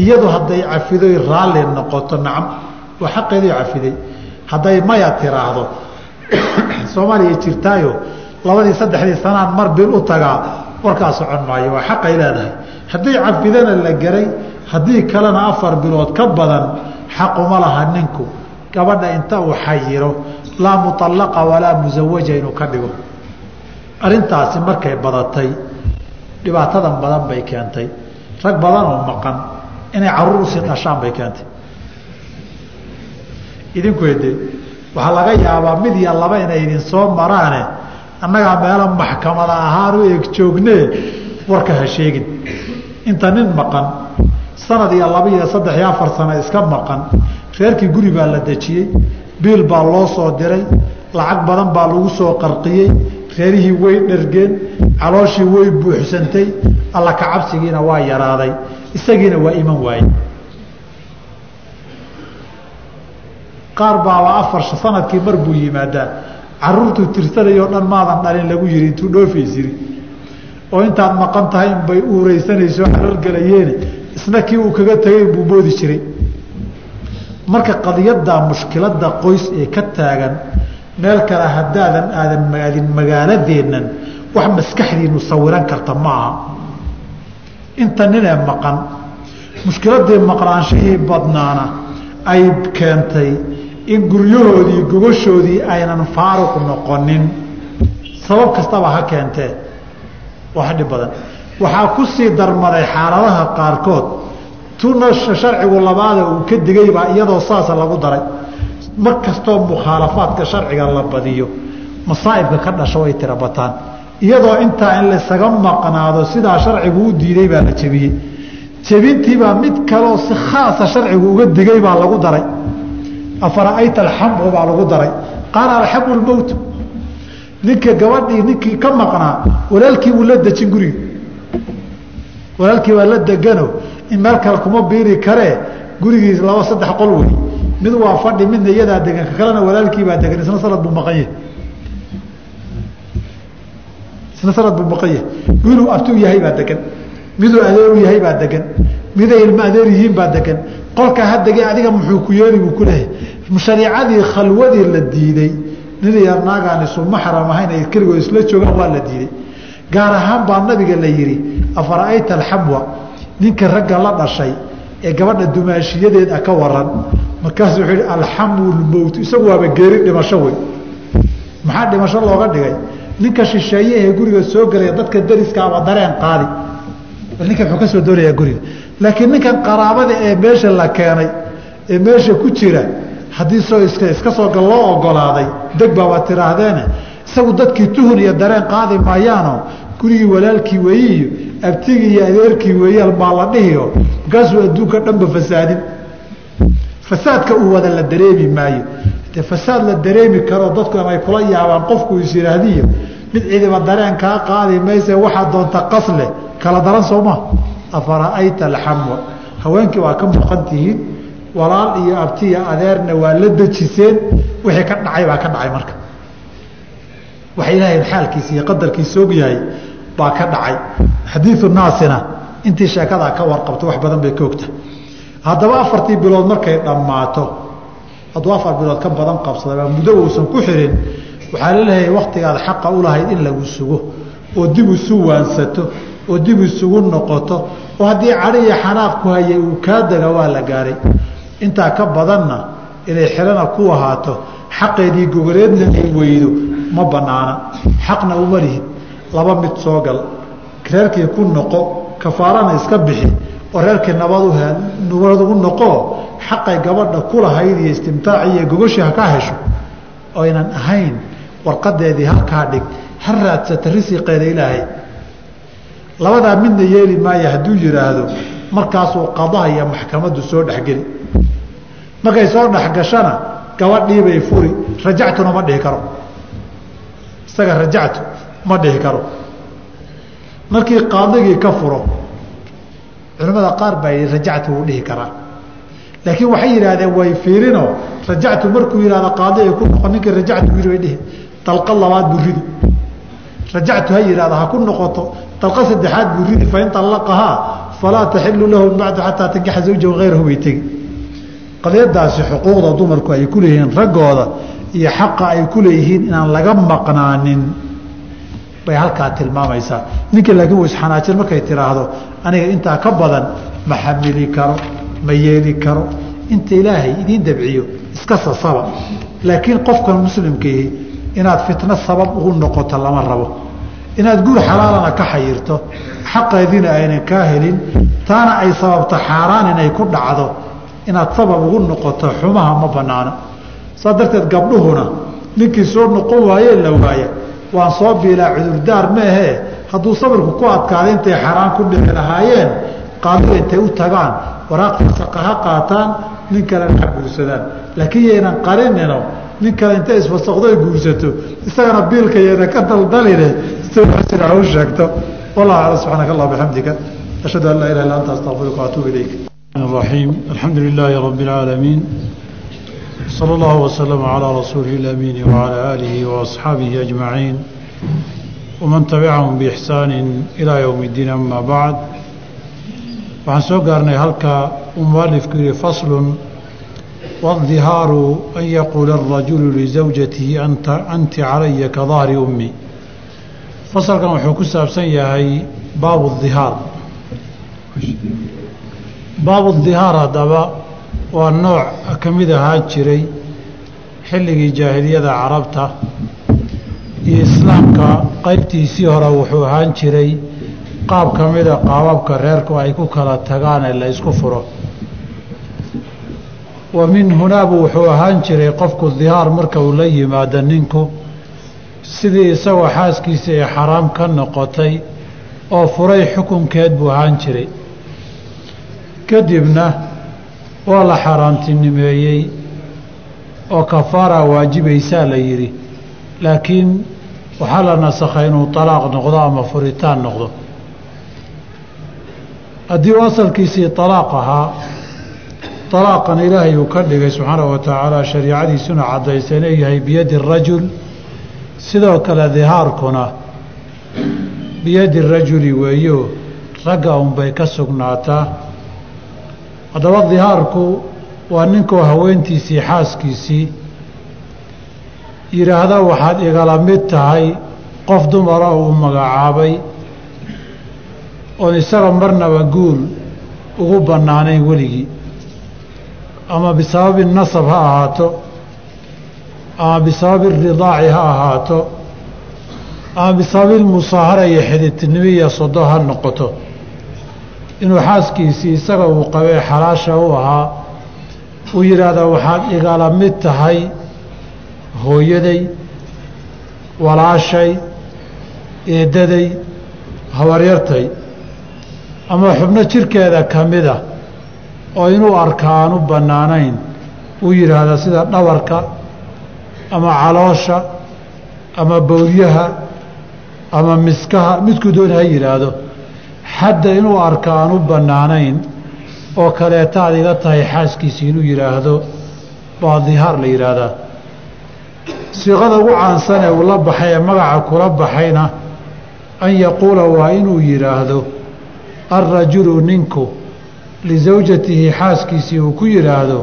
iyadu hadday cafidoy raalli noqoto nacam waa xaqeedii cafiday. Hadday maya tiraahdo [coughs] soomaaliya jirtaayo labadii saddexdii sanaan mar bil u tagaa warkaa socon maayo waa xaqay leedahay. Haddii cafidana la geray haddii kalena afar bilood ka badan xaquma laha ninku. Gabadha inta uu xayiro laa mualaqa walaa musawaja inuu ka dhigo. Arintaasi markay badatay dhibaatadan badan bay keentay. Rag badan oo maqan inay carruur u sii dhashaan bay keentay idinku ede waxaa laga yaabaa mid iyo laba inay idin soo maraane. Annagaa meelo maxkamada ahaan u eeg joognee warka ha sheegin. Inta nin maqan sanad iyo laba iyo saddex iyo afar sano iska maqan reerkii guri baa la dejiyey biil baa loo soo diray lacag badan baa lagu soo qarqiyey reerihii way dhergeen calooshii way buuxsantay alla kacabsigiina waa yaraaday. Isagiina waa iman waaye qaar baaba afar sannadkii mar buu yimaadaa. Caruurtuu tirsanayoo dhan maadan dhalin lagu yihi intuu dhoofaysiri oo intaad maqan tahay inbay uureysanayso xalolgalayeene isna kii uu kaga tegay buu moodi jiray. Marka qadiyadda mushkilada qoys ee ka taagan meel kale haddaadan aadan maadin magaaladeennan wax maskaxdiinu sawiran karta ma aha inta ninee maqan mushkiladii maqnaanshihii badnaana ay keentay in guryahoodii gogoshoodii aynan faaruq noqonin. Sabab kastaba ha keentee. Wax dhib badan. Waxaa ku sii darmaday xaaladaha qaarkood. Tuna sharcigu labaada uu ka digay baa iyadoo saasa lagu daray. Mar kastoo mukhaalafaadka sharciga la badiyo masaa'ibka ka dhasho way tira bataan. Iyadoo intaa in laysaga maqnaado sidaa sharcigu u diiday baa la jebiyey. Jebintiibaa mid kaleoo si khaasa sharcigu uga digay baa lagu daray afara'ayta alxamu baa lagu daray qaala alxamu lmowtu ninka gabadhii ninkii ka maqnaa walaalkii uu la dejin guriga walaalkii baa la degano in meel kale kuma biiri karee gurigiis laba saddex qol wey mid waa fadhi midna iyadaa degan ka kalena walaalkiibaa degan isna sanad buu maqan yahay isna sanad buu maqan yahay wiiluu abtuu yahay baa degan miduu adeeru yahay baa degan miday ilma adeer yihiin baa degan qolkaa hadege adiga muxuu ku yeeli buu ku leeyahay shariicadii khalwadii la diiday nin iyo naagaan isu maxram ahayn ay keligood isla joogaan waa la diiday. Gaar ahaan baa nabiga la yihi afara'ayta alxamwa? Ninka ragga la dhashay ee gabadha dumaashiyadeed a ka waran markaasu wuxuu yihi alxamu lmowt isagu waaba geeri dhimasho wey. Maxaa dhimasho looga dhigay? Ninka shisheeye ee guriga soo gelaya dadka dariskaaba dareen qaadi ninkan wuxuu ka soo doonayaa guriga laakiin ninkan qaraabada ee meesha la keenay ee meesha ku jira haddii soo iska soo gal loo ogolaaday deg baaba tiraahdeen isagu dadkii tuhun iyo dareen qaadi maayaano gurigii walaalkii weeyi abtigii iyo adeerkii weeyaal baa la dhihiyo markaasuu adduunka dhanba fasaadin. Fasaadka uu wada la dareemi maayo. De fasaad la dareemi karo dadku amay kula yaabaan qofku is yidhaahdiyo mid cidiba dareen kaa qaadi mayse waxaa doonta qasleh kala daran sooma afara'ayta alxamwa. Haweenkii waa ka muuqan tihiin. Walaal iyo abti iyo adeerna waa la dejiseen. Wixii ka dhacay baa ka dhacay marka. Wax ilaahay xaalkiisa iyo qadarkiisa og yahay baa ka dhacay. Xadiiu naasina intii sheekadaa ka warqabto wax badan bay ka ogta. Haddaba afartii bilood markay dhammaato hadduu afar bilood ka badan qabsada muddo uusan ku xirin. Waxaa la leeyahay waktigaad xaqa u lahayd in lagu sugo oo dib isu waansato oo dib isugu noqoto oo haddii cadhi iyo xanaaq ku hayay uu kaa dega waa la gaaray. Intaa ka badanna inay xelana ku ahaato xaqeedii gogoleedna ay weydo ma banaana xaqna uma lihid laba mid soo gal. Reerkii ku noqo kafaarana iska bixi. Oo reerkii nabad nabad u noqo xaqay gabadha kulahayd iyo istimtaaci iyo gogoshii ha ka hesho. Oynan ahayn warqadeedii halkaa dhig. Ha raadsata risiqeeda ilaahay labadaa midna yeeli maaya hadduu yidhaahdo markaasuu qadaha maxkamaddu soo dhexgeli markay soo dhexgashana gabadhiibay furi rajactuna ma dhihi karo. Isaga rajactu ma dhihi karo. Markii qaadigii ka furo culimmada qaar baa yidhi rajactu wuu dhihi karaa laakiin waxay yidhaahdeen way fiirinoo rajactu markuu yihahdo qaadi ay ku noqon ninkii rajactu yidhi bay dhihi. Dalqa labaad buu ridi rajactu ha yidhahdo ha ku noqoto dalqa saddexaad buu ridi fain allaqahaa falaa taxilu lahu bacdu xataa tankixa zawjahu hayrahu bay tegi qadiyadaasi xuquuqda dumarku ay ku leeyihiin raggooda iyo xaqa ay ku leeyihiin inaan laga bay halkaa tilmaamaysaa ninka laakiin uu isxanaajin markay tiraahdo aniga intaa ka badan ma xamili karo ma yeeli karo inta ilaahay idiin dabciyo iska sasaba laakiin qofkan muslimkiihi inaad fitno sabab ugu noqoto lama rabo inaad guur xalaalana ka xayirto xaqeediina aynan kaa helin taana ay sababto xaaraan inay ku dhacdo inaad sabab ugu noqoto xumaha ma banaano saa darteed gabdhuhuna ninkii soo noqon waayee la waaya waan soo biilaa cudurdaar maahee hadduu sabirku ku adkaaday intay xaraan ku dhici lahaayeen qaadiga intay u tagaan waraaq fasaqa ha qaataan nin kalena ha guursadaan. Laakiin yaynan qarinino nin kale intay isfasaqdo ay guursato isagana biilka yayna ka daldaline sida u sheegto wallahu aclam subxaanaka allah bixamdika ashhadu an laa ilaha illa anta astaqfiruka waatuubu ilayk الرحيم الحمد لله رب العالمين صلى الله وسلم على رسوله الأمين وعلى آله وأصحابه أجمعين ومن تبعهم بإحسان إلى يوم الدين أما بعد waxaan soo gaarnay halka uu mualifku yihi faslu waاdhihaaru an yaquula arajulu lizawjatihi anti calaya ka dahri ummi fasalkan wuxuu ku saabsan yahay baabu dihaar baabu dihaar haddaba waa nooc ka mid ahaa jiray xilligii jaahiliyada carabta iyo islaamka qaybtiisii hore wuxuu ahaan jiray qaab ka mida qaababka reerku ay ku kala tagaan ee la isku furo wa min hunaabu wuxuu ahaan jiray qofku dihaar marka uu la yimaado ninku. Sidii isagoo xaaskiisa ay xaraam ka noqotay oo furay xukunkeed buu ahaan jiray. Kadibna waa la xaaraantinimeeyey oo kafaara waajibaysaa la yidhi. Laakiin waxaa la nasakhay inuu talaaq noqdo ama furitaan noqdo. Haddii uu asalkiisii talaaq ahaa talaaqan ilaahay uu ka dhigay subxaanahu wa shariicadiisuna caddaysa inuu yahay biyadi rajul sidoo kale dihaarkuna biyadi rajuli weeyo ragga unbay ka sugnaataa haddaba dihaarku waa ninkuu haweentiisii xaaskiisii yidhaahda waxaad igala mid tahay qof dumara uu magacaabay oon isaga marnaba guul ugu bannaanayn weligii ama bisababi nasab ha ahaato ama bisababi ridaaci ha ahaato ama bisababi musaahara iyo xididtinimo iyo sodo ha noqoto. Inuu xaaskiisii isaga uu qabee xalaasha u ahaa uu yidhaahda waxaad igala mid tahay hooyaday walaashay eeddaday habaryartay. Ama xubno jirkeeda ka mida oo inuu arka aan u bannaanayn. Uu yidhaahda sida dhabarka ama caloosha ama bowlyaha ama miskaha. Midkuu doon ha yidhaahdo. Xadda inuu arka aan u bannaanayn oo kaleeta ad iga tahay xaaskiisi inuu yidhaahdo baa dihaar la yidhaahdaa. Siiqada ugu caansan ee uu la baxay ee magaca kula baxayna an yaquula waa inuu yidhaahdo alrajulu ninku lisawjatihi xaaskiisii uu ku yidhaahdo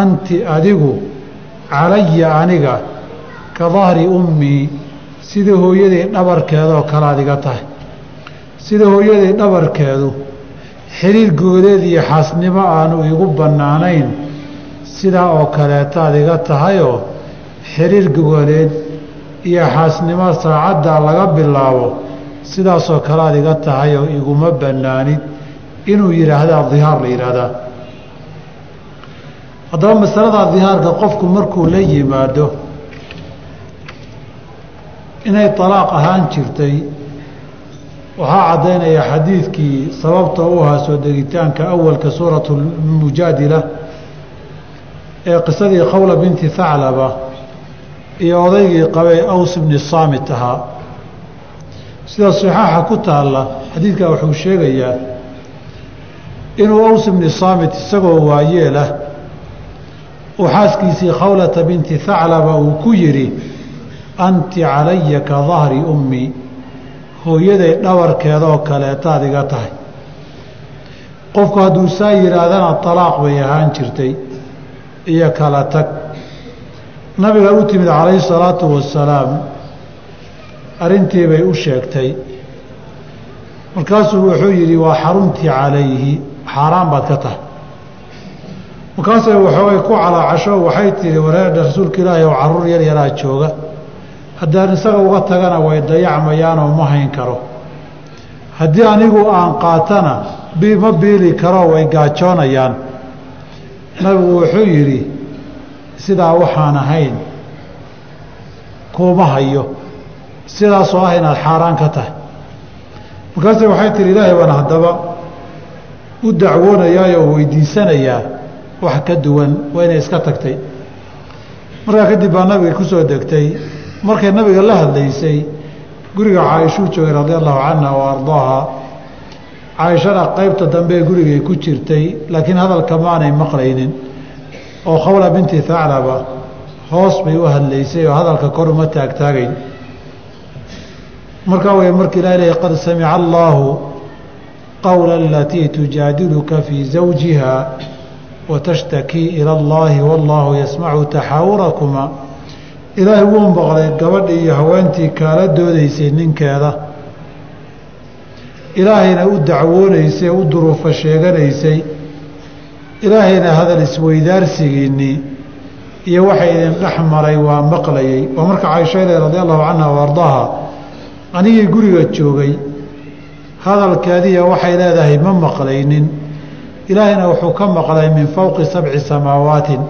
anti adigu calaya aniga ka dahri ummii sida hooyaday dhabarkeedaoo kale ad iga tahay sida hooyaday dhabarkeedu xiriir goodeed iyo xaasnimo aanu igu bannaanayn sidaa oo kaleetaad iga tahayoo xiriir gogoleed iyo xaasnimo saacaddaa laga bilaabo sidaasoo kale ad iga tahayoo iguma bannaanid inuu yidhaahdaa dihaar la yidhaahdaa. Haddaba masalada dihaarka qofku markuu la yimaado inay talaaq ahaan jirtay waxaa caddaynaya xadiidkii sababta u ahaa soo degitaanka awalka suuratu mujaadila ee qisadii khawla binti thaclaba iyo odaygii qabay aws bni saamit ahaa. Sida saxaaxa ku taalla xadiidkaa wuxuu sheegayaa inuu aws bni saamit isagoo waayeelah uu xaaskiisii khawlata binti thaclaba uu ku yidhi anti calaya ka dahri ummii hooyaday dhabarkeedaoo kaleetaad iga tahay. Qofku hadduu saa yidhaahdana talaaq bay ahaan jirtay iyo kala tag. Nabiga u timid calayhi salaatu wasalaam arrintii bay u sheegtay. Markaasuu wuxuu yidhi waa xaruntii calayhi xaaraan baad ka tahay. Markaasay waxoogay ku calaacasho waxay tihi wareerdha rasuulka ilaahi oo carruur yar yaraa jooga. Haddaan isaga uga tagana way dayacmayaanoo ma hayn karo. Haddii anigu aan qaatana ma biili karoo way gaajoonayaan. Nabigu wuxuu yidhi sidaa waxaan ahayn kuuma hayo. Sidaasoo ah inaad xaaraan ka tahay. Markaase waxay tihi ilaahay baan haddaba u dacwoonayaayoo weydiisanayaa wax ka duwan waa inay iska tagtay. Markaa kadib baa nabiga ku soo degtay. Markay nabiga la hadlaysay guriga caaishuu joogay radia allahu canha wa ardaaha caaishana qaybta dambe gurigay ku jirtay laakiin hadalka maanay maqlaynin. Oo khawla binti thaclaba hoos bay u hadlaysay oo hadalka kor uma taagtaagayn. Markaa way marka ilah lehy qad samica allaahu qowla alatii tujaadiluka fii zawjiha watashtakii ila allaahi wallaahu yasmacu taxaawurakuma ilaahay wuu maqlay gabadhii iyo haweentii kaala doodaysay ninkeeda ilaahayna u dacwoonaysay u duruufo sheeganaysay ilaahayna hadal isweydaarsigiinnii iyo waxa idin dhex maray waa maqlayay waa marka caaishayle radi allahu canha wa ardaaha anigii guriga joogay hadalkeediiya waxay leedahay ma maqlaynin. Ilaahayna wuxuu ka maqlay min fowqi sabci samaawaatin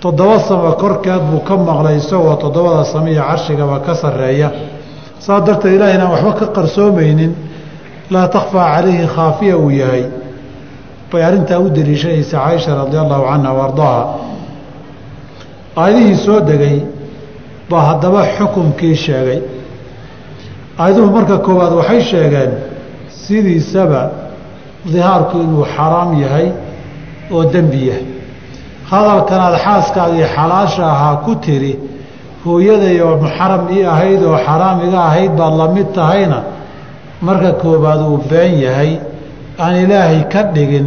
toddoba samo korkeed buu ka maqlay isagoo toddobada samo iyo carshigaba ka sarreeya. Saas darteed ilahay inaan waxba ka qarsoomaynin. Laa takhfaa calayhi khaafiya uu yahay. Bay arrintaa u deliishanaysa caaisha radia allahu canha wa aayadihii soo degay baa haddaba xukumkii sheegay. Aayaduhu marka koowaad waxay sheegeen sidiisaba dihaarku inuu xaraam yahay oo dembi yahay. Hadalkanaad xaaskaagii xalaasha ahaa ku tiri hooyaday oo muxaram ii ahayd oo xaraam iga ahayd baad la mid tahayna marka koobaad uu been yahay aan ilaahay ka dhigin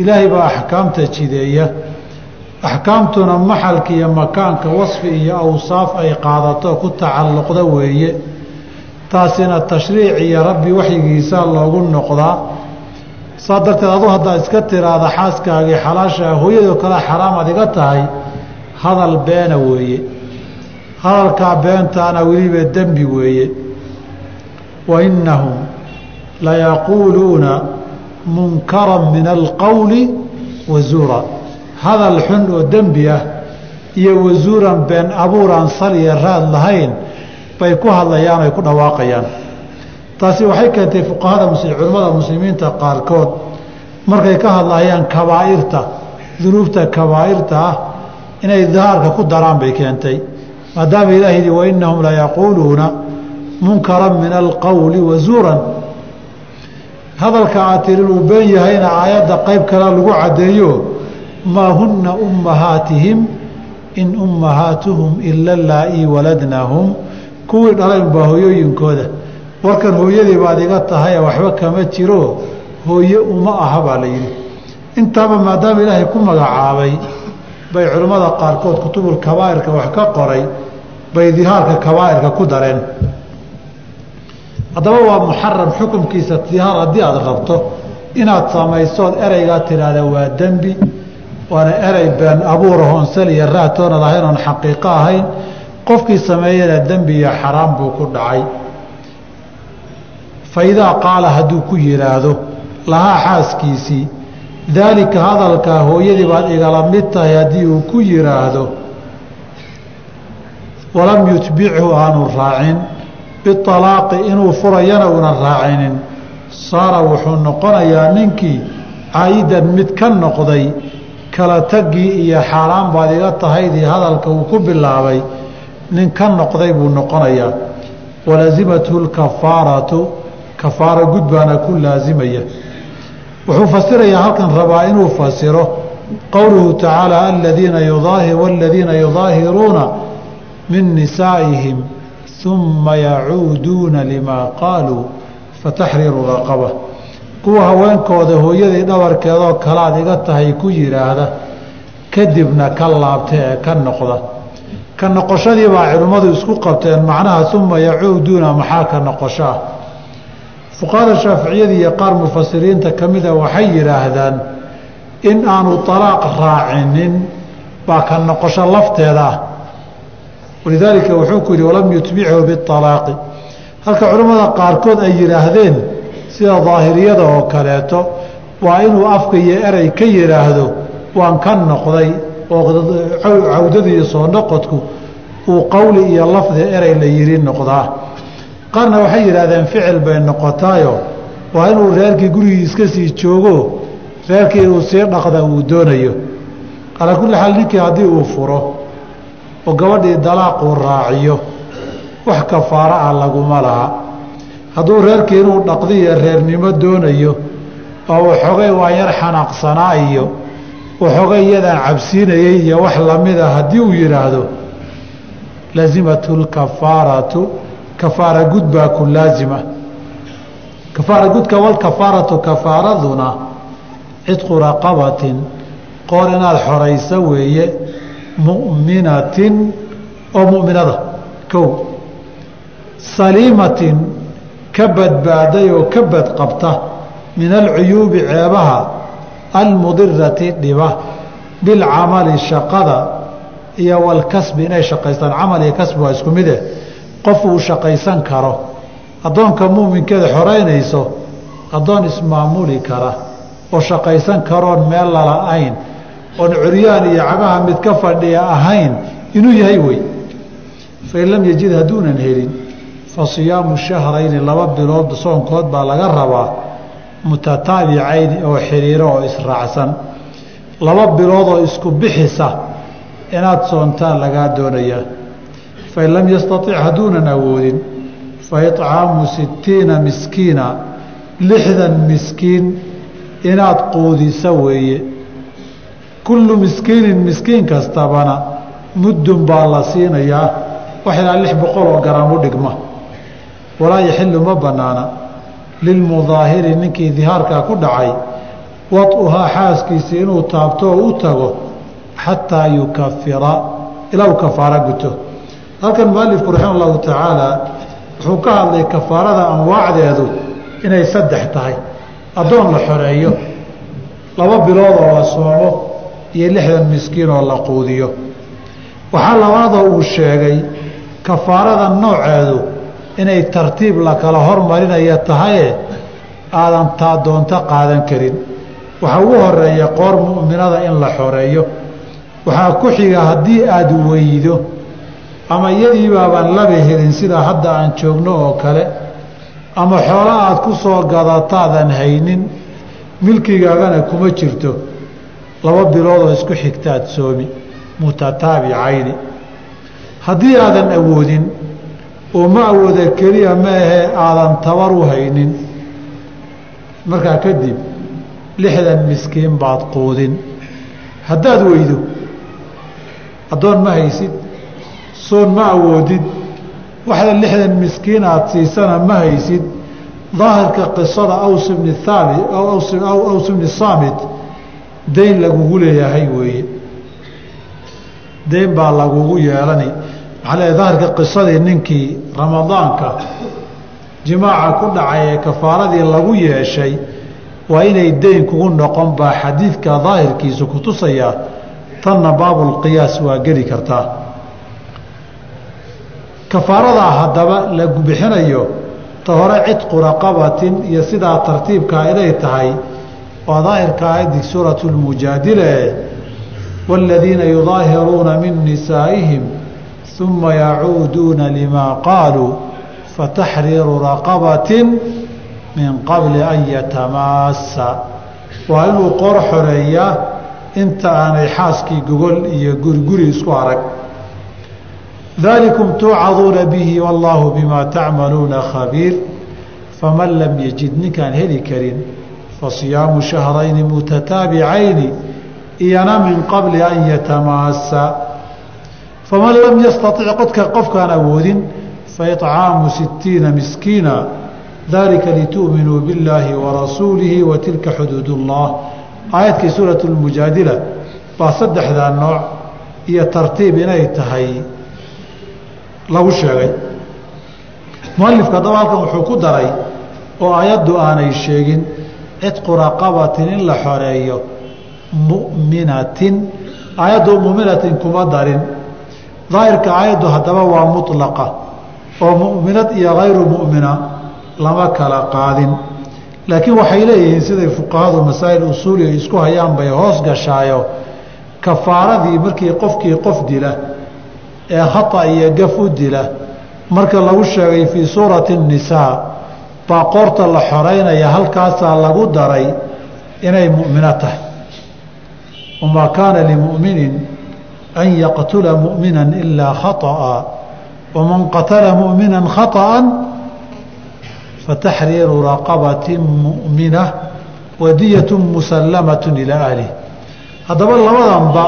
ilaahay baa axkaamta jideeya. Axkaamtuna maxalka iyo makaanka wasfi iyo awsaaf ay qaadato ku tacalluqda weeye taasina tashriic iyo rabbi waxyigiisaa loogu noqdaa saa darteed adu haddaad iska tiraada xaaskaagii xalaashaa hooyadoo kale xaraamaad iga tahay hadal beena weeye. Hadalkaa beentaana weliba dembi weeye. Wa innahum layaquuluuna munkaran min alqowli wazuura hadal xun oo dembi ah iyo wasuuran been abuuraan sal iyo raad lahayn bay ku hadlayaan ay ku dhawaaqayaan. Taasi waxay keentay fuqahada culimmada muslimiinta qaarkood. Markay ka hadlayaan kabaa'irta dunuubta kabaa'irta ah inay dahaarka ku daraan bay keentay. Maadaama ilaah yidhi wainahum layaquuluuna munkaran min alqowli wazuuran hadalka aad tiri inuu been yahayna aayadda qayb kale lagu caddeeyo maa hunna ummahaatihim in ummahaatuhum ila laa-ii waladnahum kuwii dhalayn baa hooyooyinkooda warkan hooyadii baad iga tahay waxba kama jiro hooye uma aha baa la yidhi. Intaaba maadaama ilaahay ku magacaabay bay culimmada qaarkood kutubul kabaa'irka wax ka qoray bay dihaarka kabaa'irka ku dareen. Haddaba waa muxaram xukunkiisa dihaar haddii aada rabto inaad samaysood ereygaa tidhaahda waa dembi waana erey been abuura hoonsal iyo raatoona lahayn oon xaqiiqo ahayn qofkii sameeyana dembi iyo xaraam buu ku dhacay. Fa idaa qaala hadduu ku yidhaahdo lahaa xaaskiisii daalika hadalkaa hooyadii baad igala mid tahay haddii uu ku yidhaahdo walam yutbichu aanu raacin bialaaqi inuu furayana una raacinin. Saara wuxuu noqonayaa ninkii caayidan mid ka noqday kala tagii iyo xaaraan baad iga tahaydii hadalka uu ku bilaabay nin ka noqday buu noqonayaa walazimathu lkafaaratu kafaaro gud baana ku laasimaya wuxuu fasirayaa halkan rabaa inuu fasiro qowluhu tacaala aladiina waladiina yudaahiruuna min nisaa'ihim uma yacuuduuna limaa qaaluu fataxriiru raqaba. Kuwa haweenkooda hooyadii dhabarkeedoo kalaad iga tahay ku yidhaahda kadibna ka laabta ee ka noqda ka noqoshadii baa culimmadu isku qabteen macnaha uma yacuuduuna maxaa ka noqosho ah fuqahada shaaficiyada iyo qaar mufasiriinta ka mida waxay yidhaahdaan in aanu talaaq raacinin baa ka noqosho lafteeda. Ah walidaalika wuxuu ku yidhi walam yutbichu bialaaqi halka culimmada qaarkood ay yidhaahdeen sida daahiriyada oo kaleeto waa inuu afka iyo erey ka yidhaahdo waan ka noqday oo cawdadiiyo soo noqodku uu qowli iyo lafdi erey la yidhi noqdaa qaarna waxay yidhaahdeen ficil bay noqotaayo. Waa inuu reerkii gurigii iska sii joogo reerkii uu sii dhaqda uu doonayo. Calaa kulli xaal ninkii haddii uu furo oo gabadhii dalaaquu raaciyo wax kafaaro ah laguma laha. Hadduu reerkii inuu dhaqdiiyo reernimo doonayo oo waxoogay waa yar xanaaqsanaa iyo waxoogay iyadaan cabsiinayay iyo wax lamida haddii uu yidhaahdo lazimathu lkafaaratu kafaara gud baa ku laazima. Kafaara gudka walkafaaratu kafaaraduna cidqu raqabatin qoor inaad xorayso weeye mu'minatin oo mu'minada kow. Saliimatin ka badbaaday oo ka badqabta min alcuyuubi ceebaha almudirati dhiba bilcamali shaqada iyo walkasbi inay shaqaystaan. Camal iyo kasbi waa isku mide. Qof uu shaqaysan karo addoonka muuminkeeda xoreynayso addoon ismaamuli kara oo shaqaysan karoon meel lala-ayn oon curyaan iyo cagaha mid ka fadhiya ahayn inuu yahay wey. Fain lam yajid hadduunan helin fa siyaamu shahrayni laba bilood soonkood baa laga rabaa mutataabicayni oo xiriiro oo israacsan. Laba bilood oo isku bixisa inaad soontaan lagaa doonayaa fain lam yastatic hadduunan awoodin fa icaamu sittiina miskiina lixdan miskiin inaad quudisa weeye. Kullu miskiinin miskiin kastabana muddun baa la siinayaa. Wax ilaa lix boqol oo garaam u dhigma. Walaa yaxilu ma bannaana lilmudaahiri ninkii dihaarkaa ku dhacay wad'uhaa xaaskiisii inuu taabto oo u tago xataa yukafira ilaa uu kafaaro guto halkan mualifku raxima allahu tacaala wuxuu ka hadlay kafaarada anwaacdeedu inay saddex tahay addoon la xoreeyo laba bilood oo la soomo iyo lixdan miskiin oo la quudiyo waxaa labaadoo uu sheegay kafaarada nooceedu inay tartiib la kala hormarinaya tahaye aadan taa doonto qaadan karin. Waxaa ugu horreeya qoor mu'minada in la xoreeyo. Waxaa ku xiga haddii aada weydo ama iyadiibaabaan laba helin sida hadda aan joogno oo kale ama xoolo aad ku soo gadataadan haynin milkigaagana kuma jirto. Laba biloodoo isku xigtaad soomi mutataabicayni haddii aadan awoodin oo ma awooda keliya ma ahee aadan tabar u haynin. Markaa kadib lixdan miskiin baad quudin. Haddaad weydo addoon ma haysid soon ma awoodid. Waxda lixdan miskiin aad siisana ma haysid. Daahirka qisada aws bni haabi aws bni saamit dayn lagugu leeyahay weeye. Dayn baa lagugu yeelani maxaa leeya daahirka qisadii ninkii ramadaanka jimaaca ku dhacay ee kafaaradii lagu yeeshay waa inay dayn kugu noqon baa xadiidka daahirkiisu ku tusayaa tanna baabulqiyaas waa geli kartaa kafaaradaa haddaba la bixinayo ta hore cidqu raqabatin iyo sidaa tartiibkaa inay tahay waa daahirka aayaddii suuratu lmujaadile wاladiina yudaahiruuna min nisaa'ihim uma yacuuduuna limaa qaaluu fataxriiru raqabatin min qabli an yatamaasa waa inuu qoor xoreeyaa inta aanay xaaskii gogol iyo guriguri isku arag dalikum tuucaduuna bihi wallaahu bimaa tacmaluuna khabiir faman lam yajid ninkaan heli karin fasiyaamu shahrayni mutataabicayni iyana min qabli an yatamaasa faman lam yastaطic qodka qofkaan awoodin faicaamu sitiina miskiina. Dalika litu'minuu billaahi warasuulihi wa tilka xuduud ullah aayadkii suuratu lmujaadila baa saddexdaa nooc iyo tartiib inay tahay lagu sheegay. Mualifka haddaba wuxuu ku daray oo ayaddu aanay sheegin cidqu raqabatin in la xoreeyo mu'minatin. Aayaddu mu'minatin kuma darin daahirka aayaddu haddaba waa mutlaqa oo mu'minad iyo hayru mu'mina lama kala qaadin. Laakiin waxay leeyihiin siday fuqahadu masaa'il usuuliga isku hayaan bay hoos gashaayo kafaaradii markii qofkii qof dila ee khata iyo gaf u dila. Marka lagu sheegay fii suurati الnisaa baa qoorta la xoreynaya halkaasaa lagu daray inay mu'mino tahay. Wamaa kaana limu'minin an yaqtula mu'mina ilaa khaطأa waman qatala mu'mina khaطأa fataxriiru raqabati mu'mina wadiyaة musalamaة ilaa ahlih haddaba labadanba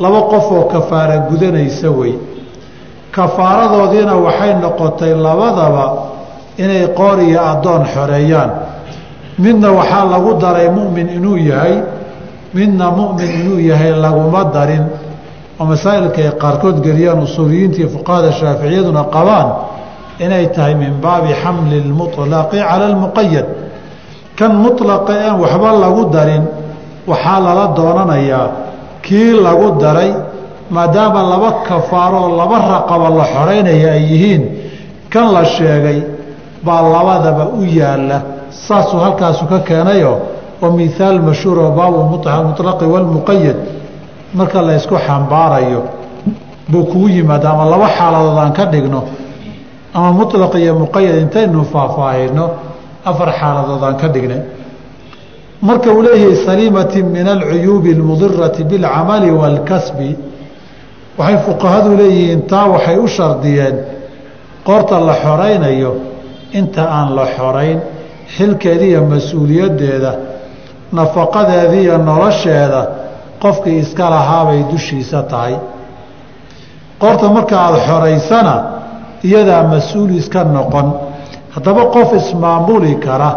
laba qof oo kafaara gudanaysa wey kafaaradoodiina waxay noqotay labadaba inay qoor iyo addoon xoreeyaan midna waxaa lagu daray mu'min inuu yahay midna mu'min inuu yahay laguma darin oo masaa'ilka ay qaarkood geliyaan usuuliyiintii fuqahada shaaficiyaduna qabaan inay tahay min baabi xamli lmuطlaqi cala almuqayad kan muطlaqa aan waxba lagu darin waxaa lala doonanayaa kii lagu daray maadaama laba kafaaroo laba raqaba la xoreynaya ay yihiin kan la sheegay baa labadaba u yaalla saasuu halkaasu ka keenayo oo mihaal mashhuur oo baabu muطlaqi walmuqayad marka la ysku xambaarayo buu kugu yimaada ama laba xaaladood aan ka dhigno ama muطlaq iyo muqayad intaynu faahfaahino afar xaaladood aan ka dhignay marka uu leeyahay saliimati min alcuyuubi اlmudirati biاlcamali wاlkasbi waxay fuqahadu leeyihiin taa waxay u shardiyeen qoorta la xoraynayo inta aan la xorayn xilkeeda iyo mas-uuliyaddeeda nafaqadeeda iyo nolosheeda qofkii iska lahaabay dushiisa tahay. Qoorta marka aada xoraysana iyadaa mas'uul iska noqon. Haddaba qof ismaamuli kara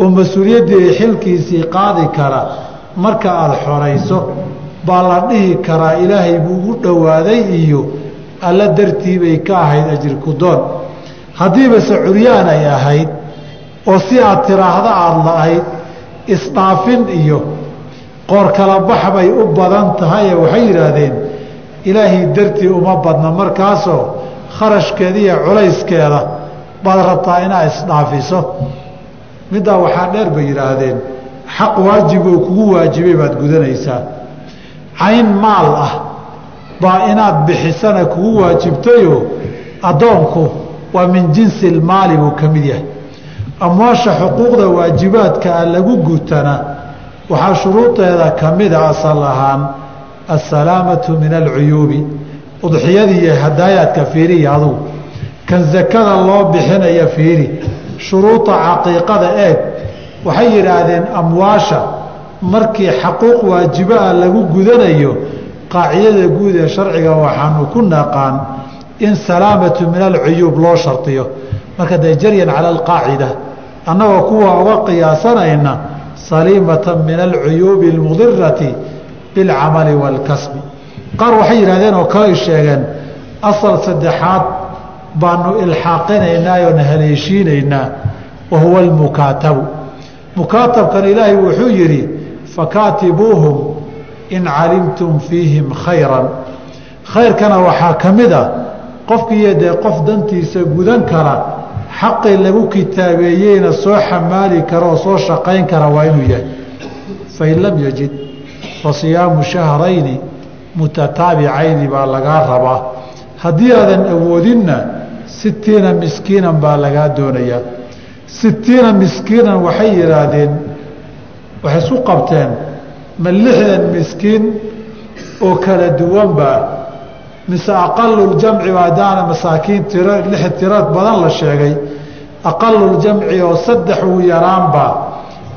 oo mas'uuliyaddii xilkiisii qaadi kara marka aada xorayso baa la dhihi karaa ilaahay buu ugu dhowaaday iyo alla dartii bay ka ahayd ajirku doon. Haddiibase curyaan ay ahayd oo si aad tiraahda aada la-ayd isdhaafin iyo qoor kala bax bay u badan tahaye waxay yidhaahdeen ilaahay dartii uma badna markaasoo kharashkeeda iyo culayskeeda baad rabtaa inaad isdhaafiso. Middaa waxaa dheer bay yidhaahdeen xaq waajib kugu waajibay baad gudanaysaa. Cayn maal ah baa inaad bixisana kugu waajibtayoo addoonku waa min jinsi ilmaali buu ka mid yahay. Amwaasha xuquuqda waajibaadka a lagu gutana waxaa shuruudeeda ka mida asal ahaan assalaamatu min alcuyuubi udxiyadii iyo hadaayaadka fiiriya adugu. Kan sakada loo bixinaya fiiri shuruuda caqiiqada eeg waxay yidhaahdeen amwaasha markii xaquuq waajibaha lagu gudanayo qaacidada guud ee sharciga waxaanu ku naqaan in salaamatu min alcuyuub loo shardiyo marka dee jaryan cala alqaacida annagoo kuwa uga qiyaasanayna saliimatan min alcuyuubi almudirati bilcamali waalkasbi qaar waxay yidhahdeen oo kaley sheegeen asal saddexaad baanu ilxaaqinaynaa oona haleeshiinaynaa wa huwa almukaatabu. Mukaatabkan ilaahay wuxuu yidhi fakaatibuuhum in calimtum fiihim khayran. Khayrkana waxaa ka mid a qofkiiyo dee qof dantiisa gudan kara xaqii lagu kitaabeeyeyna soo xamaali kara oo soo shaqayn kara waa inuu yahay. Fain lam yajid fa siyaamu shahrayni mutataabicayni baa lagaa rabaa. Haddii aadan awoodinna sitiina miskiinan baa lagaa doonayaa. Sitiina miskiinan waxay yidhaahdeen waxay isu qabteen ma lixdan miskiin oo kala duwanba mise aqaluljamci maadaana masaakiin tiro lix tiro badan la sheegay. Aqaluljamci oo saddex uu yaraanba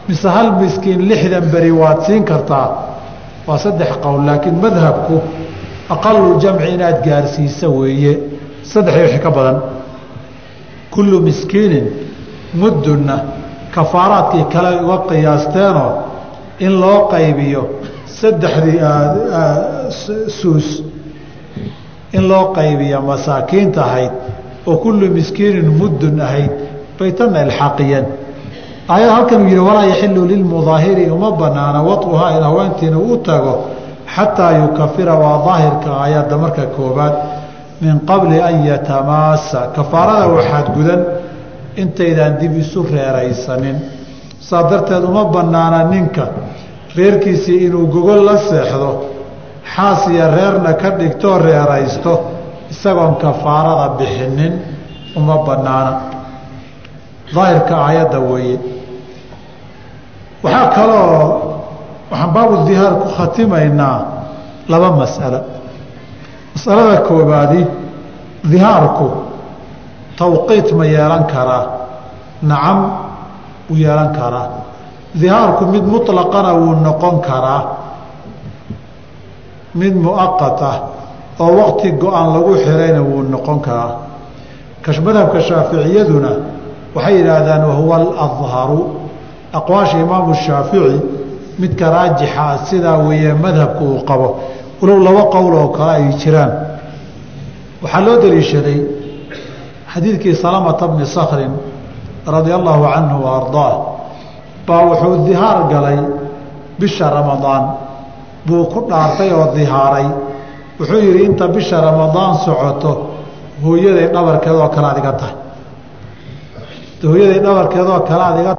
mise hal miskiin lixdan beri waad siin kartaa? Waa saddex qowl laakiin madhabku aqaluljamci inaad gaarsiisa weeye. Saddex wixii ka badan. Kullu miskiinin muddunna kafaaraadkii kale uga qiyaasteenoo in loo qaybiyo saddexdii suus in loo qaybiya masaakiinta ahayd oo kullu miskiinin muddun ahayd bay tanna ilxaaqiyeen aayad halkan uu yihi walaa yaxilu lilmudaahiri uma banaana waطuhaa in haweentiina u tago xataa yukafira waa daahirka aayadda marka koobaad min qabli an yatamaasa kafaarada waxaad gudan intaydaan dib isu reeraysanin. Saa darteed uma banaana ninka reerkiisii inuu gogol la seexdo xaas iyo reerna ka dhigtoo reeraysto isagoon kafaarada bixinin uma banaana daahirka aayadda weeye. Waxaa kaloo waxaan baabu dihaar ku khatimaynaa laba mas'alo masalada koobaadi dihaarku tawqiit ma yeelan karaa nacam wuu yeelan karaa. Dihaarku mid muطlaqana wuu noqon karaa mid muaqat ah oo waqti go-an lagu xirayna wuu noqon karaa. Madhabka shaaficiyaduna waxay yidhaahdaan wahuwa aladharu aqwaasha imaamu shaafici midka raajixa sidaa weeye madhabka uu qabo. Walow laba qowl oo kale ay jiraan. Waxaa loo daliishaday xadiidkii salamata bni sakrin radia allaahu canhu wa baa wuxuu dihaar galay bisha ramadaan buu ku dhaartay oo dihaaray. Wuxuu yidhi inta bisha ramadaan socoto hooyaday dhabarkeedoo kale ad iga tahay. Hooyaday dhabarkeedoo kale ad iga